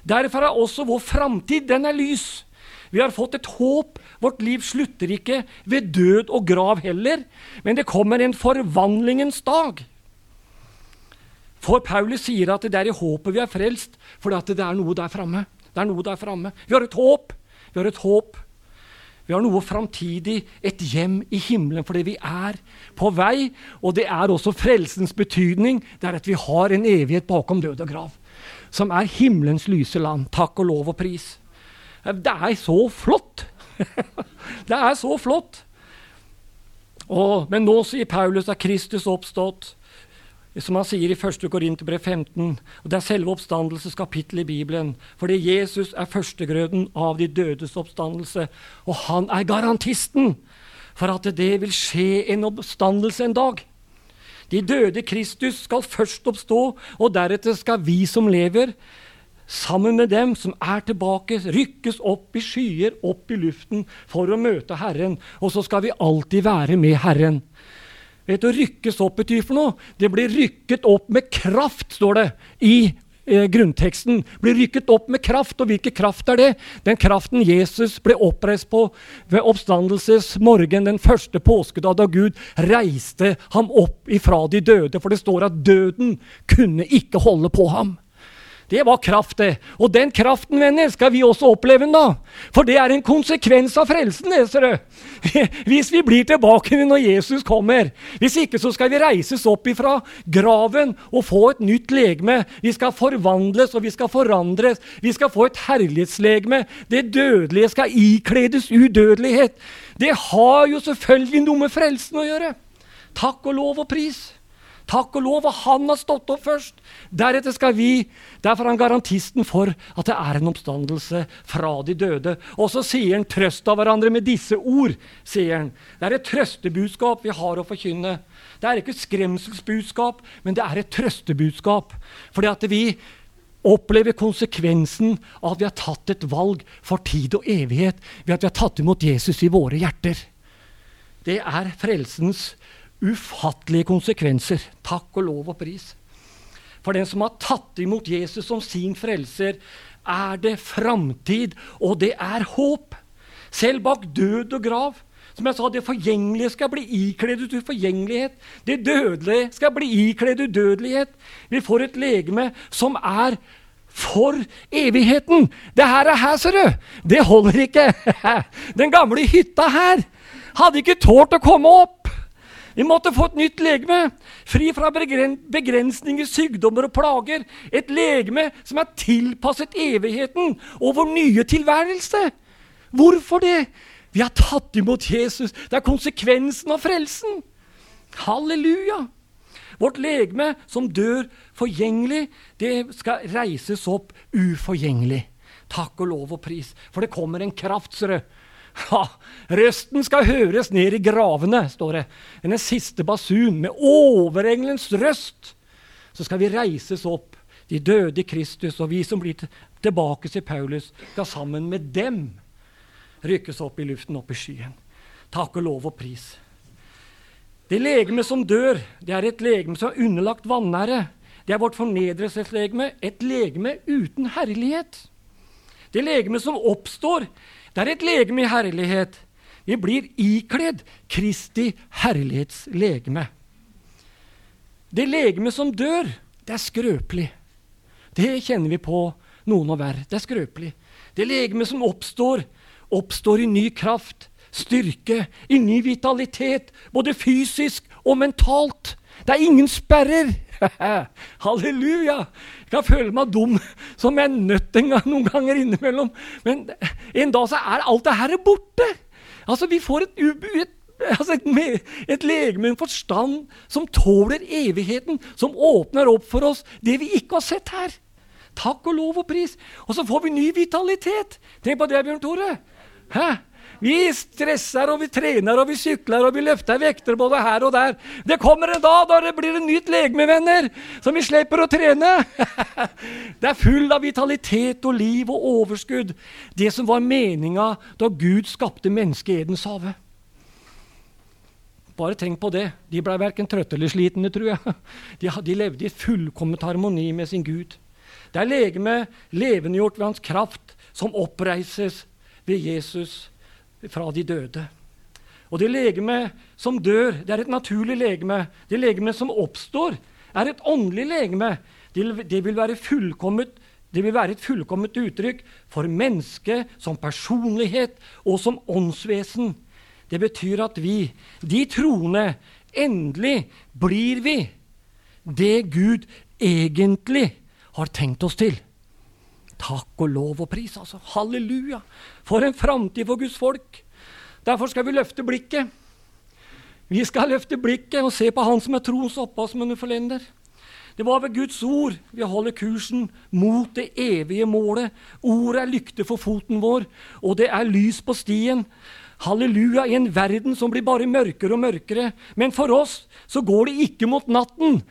Derfor er også vår framtid den er lys. Vi har fått et håp. Vårt liv slutter ikke ved død og grav heller, men det kommer en forvandlingens dag. For Paulus sier at det er i håpet vi er frelst, for det er noe der framme. Det er noe der framme. Vi har et håp. Vi har et håp. Vi har noe framtidig, et hjem i himmelen, fordi vi er på vei. Og det er også frelsens betydning. Det er at vi har en evighet bakom død og grav. Som er himmelens lyse land. Takk og lov og pris. Det er så flott! det er så flott! Og, men nå sier Paulus at Kristus oppstått, som han sier i 1. Korinterbrev 15. og Det er selve oppstandelseskapittelet i Bibelen. Fordi Jesus er førstegrøden av de dødes oppstandelse. Og han er garantisten for at det vil skje en oppstandelse en dag. De døde Kristus skal først oppstå, og deretter skal vi som lever, sammen med dem som er tilbake, rykkes opp i skyer, opp i luften, for å møte Herren. Og så skal vi alltid være med Herren. Vet du, Rykkes opp betyr for noe? Det blir rykket opp med kraft, står det i eh, grunnteksten. Blir rykket opp med kraft. Og hvilken kraft er det? Den kraften Jesus ble oppreist på ved oppstandelsesmorgen den første påskedag, da Gud reiste ham opp ifra de døde. For det står at døden kunne ikke holde på ham. Det var kraft, det. Og den kraften, venner, skal vi også oppleve da. For det er en konsekvens av frelsen, leser du. Hvis vi blir tilbake når Jesus kommer. Hvis ikke så skal vi reises opp ifra graven og få et nytt legeme. Vi skal forvandles og vi skal forandres. Vi skal få et herlighetslegeme. Det dødelige skal ikledes udødelighet. Det har jo selvfølgelig noe med frelsen å gjøre. Takk og lov og pris. Takk og lov, og han har stått opp først. Deretter skal vi. Derfor er han garantisten for at det er en oppstandelse fra de døde. Og så sier han 'trøst av hverandre med disse ord'. sier han. Det er et trøstebudskap vi har å forkynne. Det er ikke skremselsbudskap, men det er et trøstebudskap. Fordi at vi opplever konsekvensen av at vi har tatt et valg for tid og evighet ved at vi har tatt imot Jesus i våre hjerter. Det er frelsens ufattelige konsekvenser. Takk og lov og pris. For den som har tatt imot Jesus som sin frelser, er det framtid, og det er håp. Selv bak død og grav. Som jeg sa, Det forgjengelige skal bli ikledd ut uforgjengelighet. Det dødelige skal bli ikledd udødelighet. Vi får et legeme som er for evigheten. Det her er her, ser du. Det holder ikke. Den gamle hytta her hadde ikke tålt å komme opp. Vi måtte få et nytt legeme, fri fra begrensninger, sykdommer og plager. Et legeme som er tilpasset evigheten og vår nye tilværelse. Hvorfor det? Vi har tatt imot Jesus. Det er konsekvensen av frelsen. Halleluja! Vårt legeme som dør forgjengelig, det skal reises opp uforgjengelig. Takk og lov og pris. For det kommer en kraft, Ja, røsten skal høres ned i gravene, står det. Den siste basun, med overengelens røst. Så skal vi reises opp, de døde i Kristus, og vi som blir tilbake til Paulus, skal sammen med dem rykkes opp i luften, opp i skyen. Takk og lov og pris. Det legeme som dør, det er et legeme som er underlagt vanære. Det er vårt fornedrelseslegeme, et legeme uten herlighet. Det legeme som oppstår, det er et legeme i herlighet. Vi blir ikledd Kristi herlighetslegeme. Det legeme som dør, det er skrøpelig. Det kjenner vi på noen og hver. Det er skrøpelig. Det legeme som oppstår, oppstår i ny kraft, styrke, i ny vitalitet, både fysisk og mentalt. Det er ingen sperrer. Halleluja! Jeg kan føle meg dum som er nødt en gang, noen ganger innimellom. Men en dag så er alt det her borte. Altså, Vi får et, et, altså et, et legeme, en forstand, som tåler evigheten. Som åpner opp for oss det vi ikke har sett her. Takk og lov og pris. Og så får vi ny vitalitet. Tenk på det, Bjørn Tore. Hæ? Vi stresser, og vi trener, og vi sykler, og vi løfter vekter både her og der. Det kommer en dag da det blir et nytt legeme, venner, som vi slipper å trene. det er full av vitalitet og liv og overskudd. Det som var meninga da Gud skapte mennesket i Edens hage. Bare tenk på det. De blei verken trøtte eller slitne, tror jeg. De, de levde i fullkomment harmoni med sin Gud. Det er legemet levendegjort ved hans kraft, som oppreises ved Jesus fra de døde. Og det legemet som dør, det er et naturlig legeme. Det legemet som oppstår, er et åndelig legeme. Det vil være det vil være et fullkomment uttrykk for mennesket som personlighet og som åndsvesen. Det betyr at vi, de troende, endelig blir vi det Gud egentlig har tenkt oss til. Takk og lov og pris, altså. Halleluja. For en framtid for Guds folk. Derfor skal vi løfte blikket. Vi skal løfte blikket og se på Han som er troens opphavsmann og forlender. Det var ved Guds ord vi holder kursen mot det evige målet. Ordet er lykte for foten vår, og det er lys på stien. Halleluja, i en verden som blir bare mørkere og mørkere. Men for oss så går det ikke mot natten.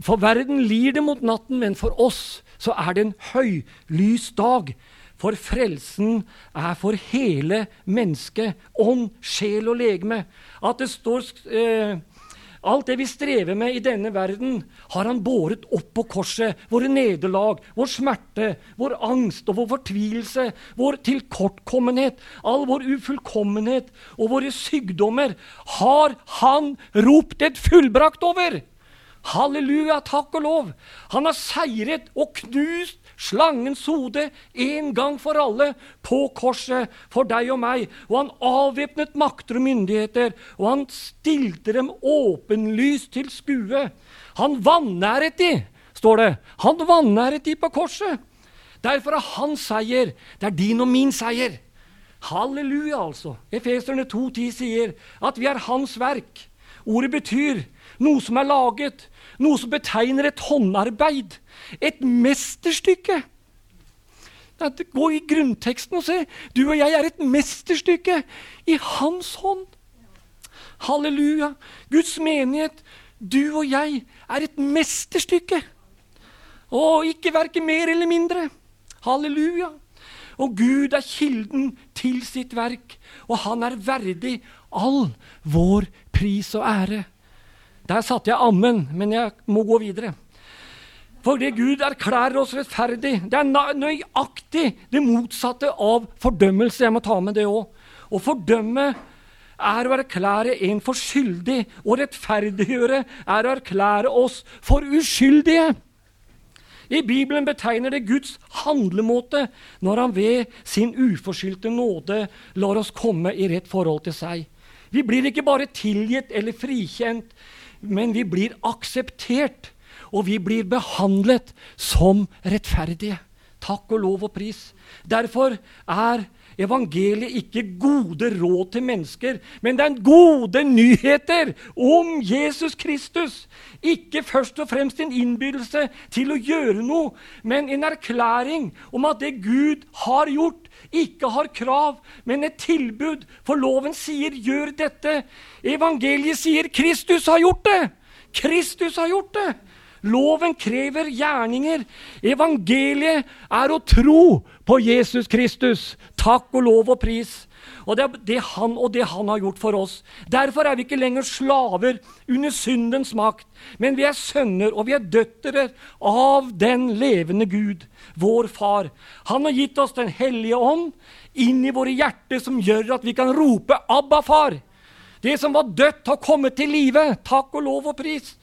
For verden lir det mot natten, men for oss så er det en høylys dag. For frelsen er for hele mennesket, ånd, sjel og legeme. At det står eh, Alt det vi strever med i denne verden, har han båret opp på korset. Våre nederlag, vår smerte, vår angst og vår fortvilelse, vår tilkortkommenhet, all vår ufullkommenhet og våre sykdommer har han ropt et fullbrakt over. Halleluja, takk og lov. Han har seiret og knust slangens hode en gang for alle på korset for deg og meg. Og han avvæpnet makter og myndigheter, og han stilte dem åpenlyst til skue. Han vanæret de, står det. Han vanæret de på korset. Derfor er hans seier. Det er din og min seier. Halleluja, altså. Efeserne 2,10 sier at vi er hans verk. Ordet betyr noe som er laget, noe som betegner et håndarbeid, et mesterstykke. Gå i grunnteksten og se. Du og jeg er et mesterstykke i hans hånd. Halleluja. Guds menighet, du og jeg, er et mesterstykke. Og ikke verken mer eller mindre. Halleluja. Og Gud er kilden til sitt verk, og han er verdig all vår pris og ære. Der satte jeg ammen, men jeg må gå videre. For det Gud erklærer oss rettferdig, det er nøyaktig det motsatte av fordømmelse. Jeg må ta med det òg. Å fordømme er å erklære en for skyldig. Å rettferdiggjøre er å erklære oss for uskyldige. I Bibelen betegner det Guds handlemåte når han ved sin uforskyldte nåde lar oss komme i rett forhold til seg. Vi blir ikke bare tilgitt eller frikjent, men vi blir akseptert. Og vi blir behandlet som rettferdige. Takk og lov og pris. Derfor er evangeliet ikke gode råd til mennesker, men det er gode nyheter om Jesus Kristus. Ikke først og fremst en innbydelse til å gjøre noe, men en erklæring om at det Gud har gjort, ikke har krav, men et tilbud. For loven sier 'gjør dette'. Evangeliet sier 'Kristus har gjort det'. Kristus har gjort det. Loven krever gjerninger. Evangeliet er å tro på Jesus Kristus. Takk og lov og pris. Og det er det han og det han har gjort for oss. Derfor er vi ikke lenger slaver under syndens makt, men vi er sønner og vi er døtre av den levende Gud, vår Far. Han har gitt oss Den hellige ånd inn i våre hjerter, som gjør at vi kan rope 'Abba, far'. Det som var dødt, har kommet til live. Takk og lov og pris.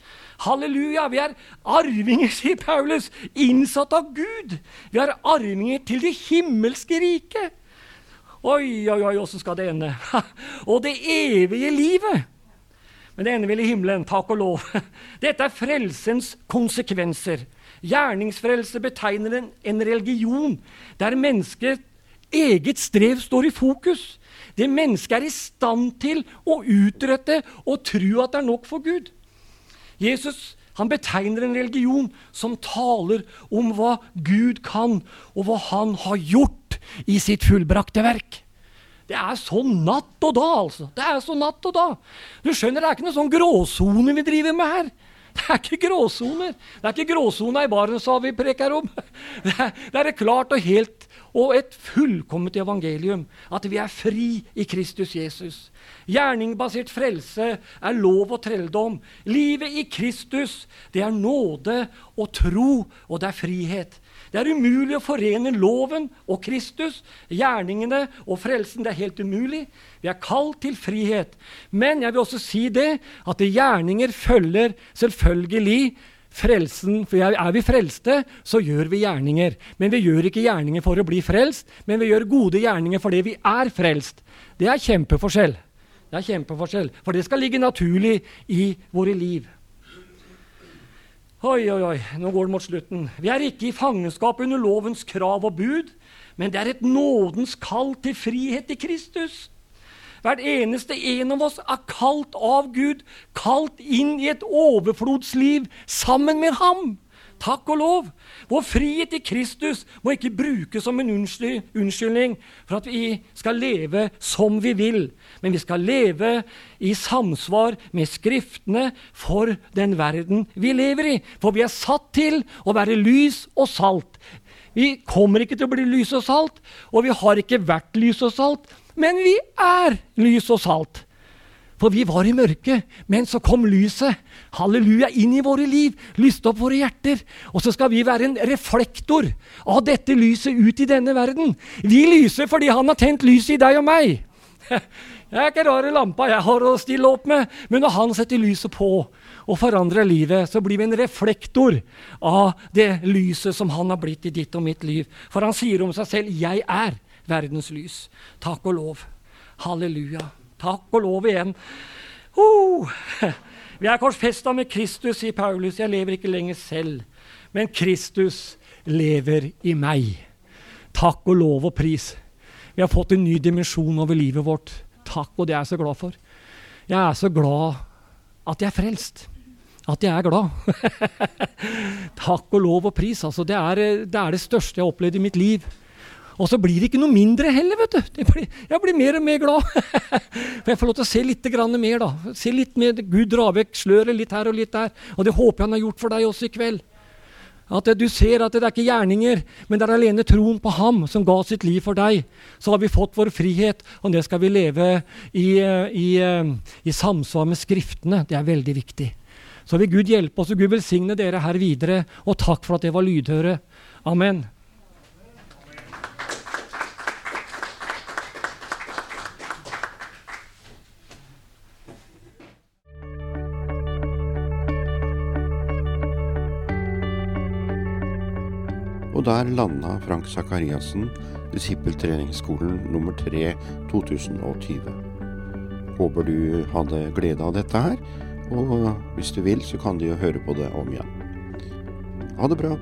Halleluja! Vi er arvinger, sier Paulus, innsatt av Gud. Vi er arvinger til det himmelske riket. Oi, oi, oi, åssen skal det ende? og det evige livet. Men det ender vel i himmelen, takk og lov. Dette er frelsens konsekvenser. Gjerningsfrelse betegner en, en religion der mennesket eget strev står i fokus. Det mennesket er i stand til å utrette og tro at det er nok for Gud. Jesus han betegner en religion som taler om hva Gud kan, og hva han har gjort i sitt fullbrakte verk. Det er sånn natt og da, altså. Det er sånn natt og da. Du skjønner, det er ikke noen sånn gråsone vi driver med her. Det er ikke gråsoner. Det er ikke gråsona i Barentshavet vi preker om. Det er, det er klart og helt og et fullkomment evangelium. At vi er fri i Kristus Jesus. Gjerningbasert frelse er lov og trelldom. Livet i Kristus, det er nåde og tro, og det er frihet. Det er umulig å forene loven og Kristus, gjerningene og frelsen. Det er helt umulig. Vi er kalt til frihet. Men jeg vil også si det at gjerninger følger selvfølgelig frelsen. For er vi frelste, så gjør vi gjerninger. Men vi gjør ikke gjerninger for å bli frelst, men vi gjør gode gjerninger fordi vi er frelst. Det er kjempeforskjell. Det er kjempeforskjell, For det skal ligge naturlig i våre liv. Oi, oi, oi, nå går det mot slutten. Vi er ikke i fangenskap under lovens krav og bud, men det er et nådens kall til frihet i Kristus. Hvert eneste en av oss er kalt av Gud, kalt inn i et overflodsliv sammen med ham. Takk og lov. Vår frihet i Kristus må ikke brukes som en unnskyldning for at vi skal leve som vi vil, men vi skal leve i samsvar med Skriftene for den verden vi lever i. For vi er satt til å være lys og salt. Vi kommer ikke til å bli lys og salt, og vi har ikke vært lys og salt, men vi er lys og salt. For vi var i mørket, men så kom lyset. Halleluja, inn i våre liv. Lyste opp våre hjerter. Og så skal vi være en reflektor av dette lyset ut i denne verden. Vi lyser fordi han har tent lyset i deg og meg. Jeg er ikke rare lampa jeg har å stille opp med, men når han setter lyset på og forandrer livet, så blir vi en reflektor av det lyset som han har blitt i ditt og mitt liv. For han sier om seg selv 'Jeg er verdens lys'. Takk og lov. Halleluja. Takk og lov igjen. Oh. vi er korsfesta med Kristus, sier Paulus. Jeg lever ikke lenger selv, men Kristus lever i meg. Takk og lov og pris. Vi har fått en ny dimensjon over livet vårt. Takk, og det er jeg så glad for. Jeg er så glad at jeg er frelst. At jeg er glad. Takk og lov og pris. Altså, det, er, det er det største jeg har opplevd i mitt liv. Og så blir det ikke noe mindre heller, vet du. Blir, jeg blir mer og mer glad. For jeg får lov til å se litt mer, da. Se litt mer, Gud drar vekk sløret litt her og litt der. Og det håper jeg han har gjort for deg også i kveld. At du ser at det er ikke gjerninger, men det er alene troen på ham som ga sitt liv for deg. Så har vi fått vår frihet, og det skal vi leve i, i, i samsvar med Skriftene. Det er veldig viktig. Så vil Gud hjelpe oss, og Gud velsigne dere her videre. Og takk for at det var lydhøre. Amen. Der landa Frank Sakariassen, disippeltreningsskolen nummer 3 2020. Håper du hadde glede av dette her, og hvis du vil, så kan du jo høre på det om igjen. Ha det bra.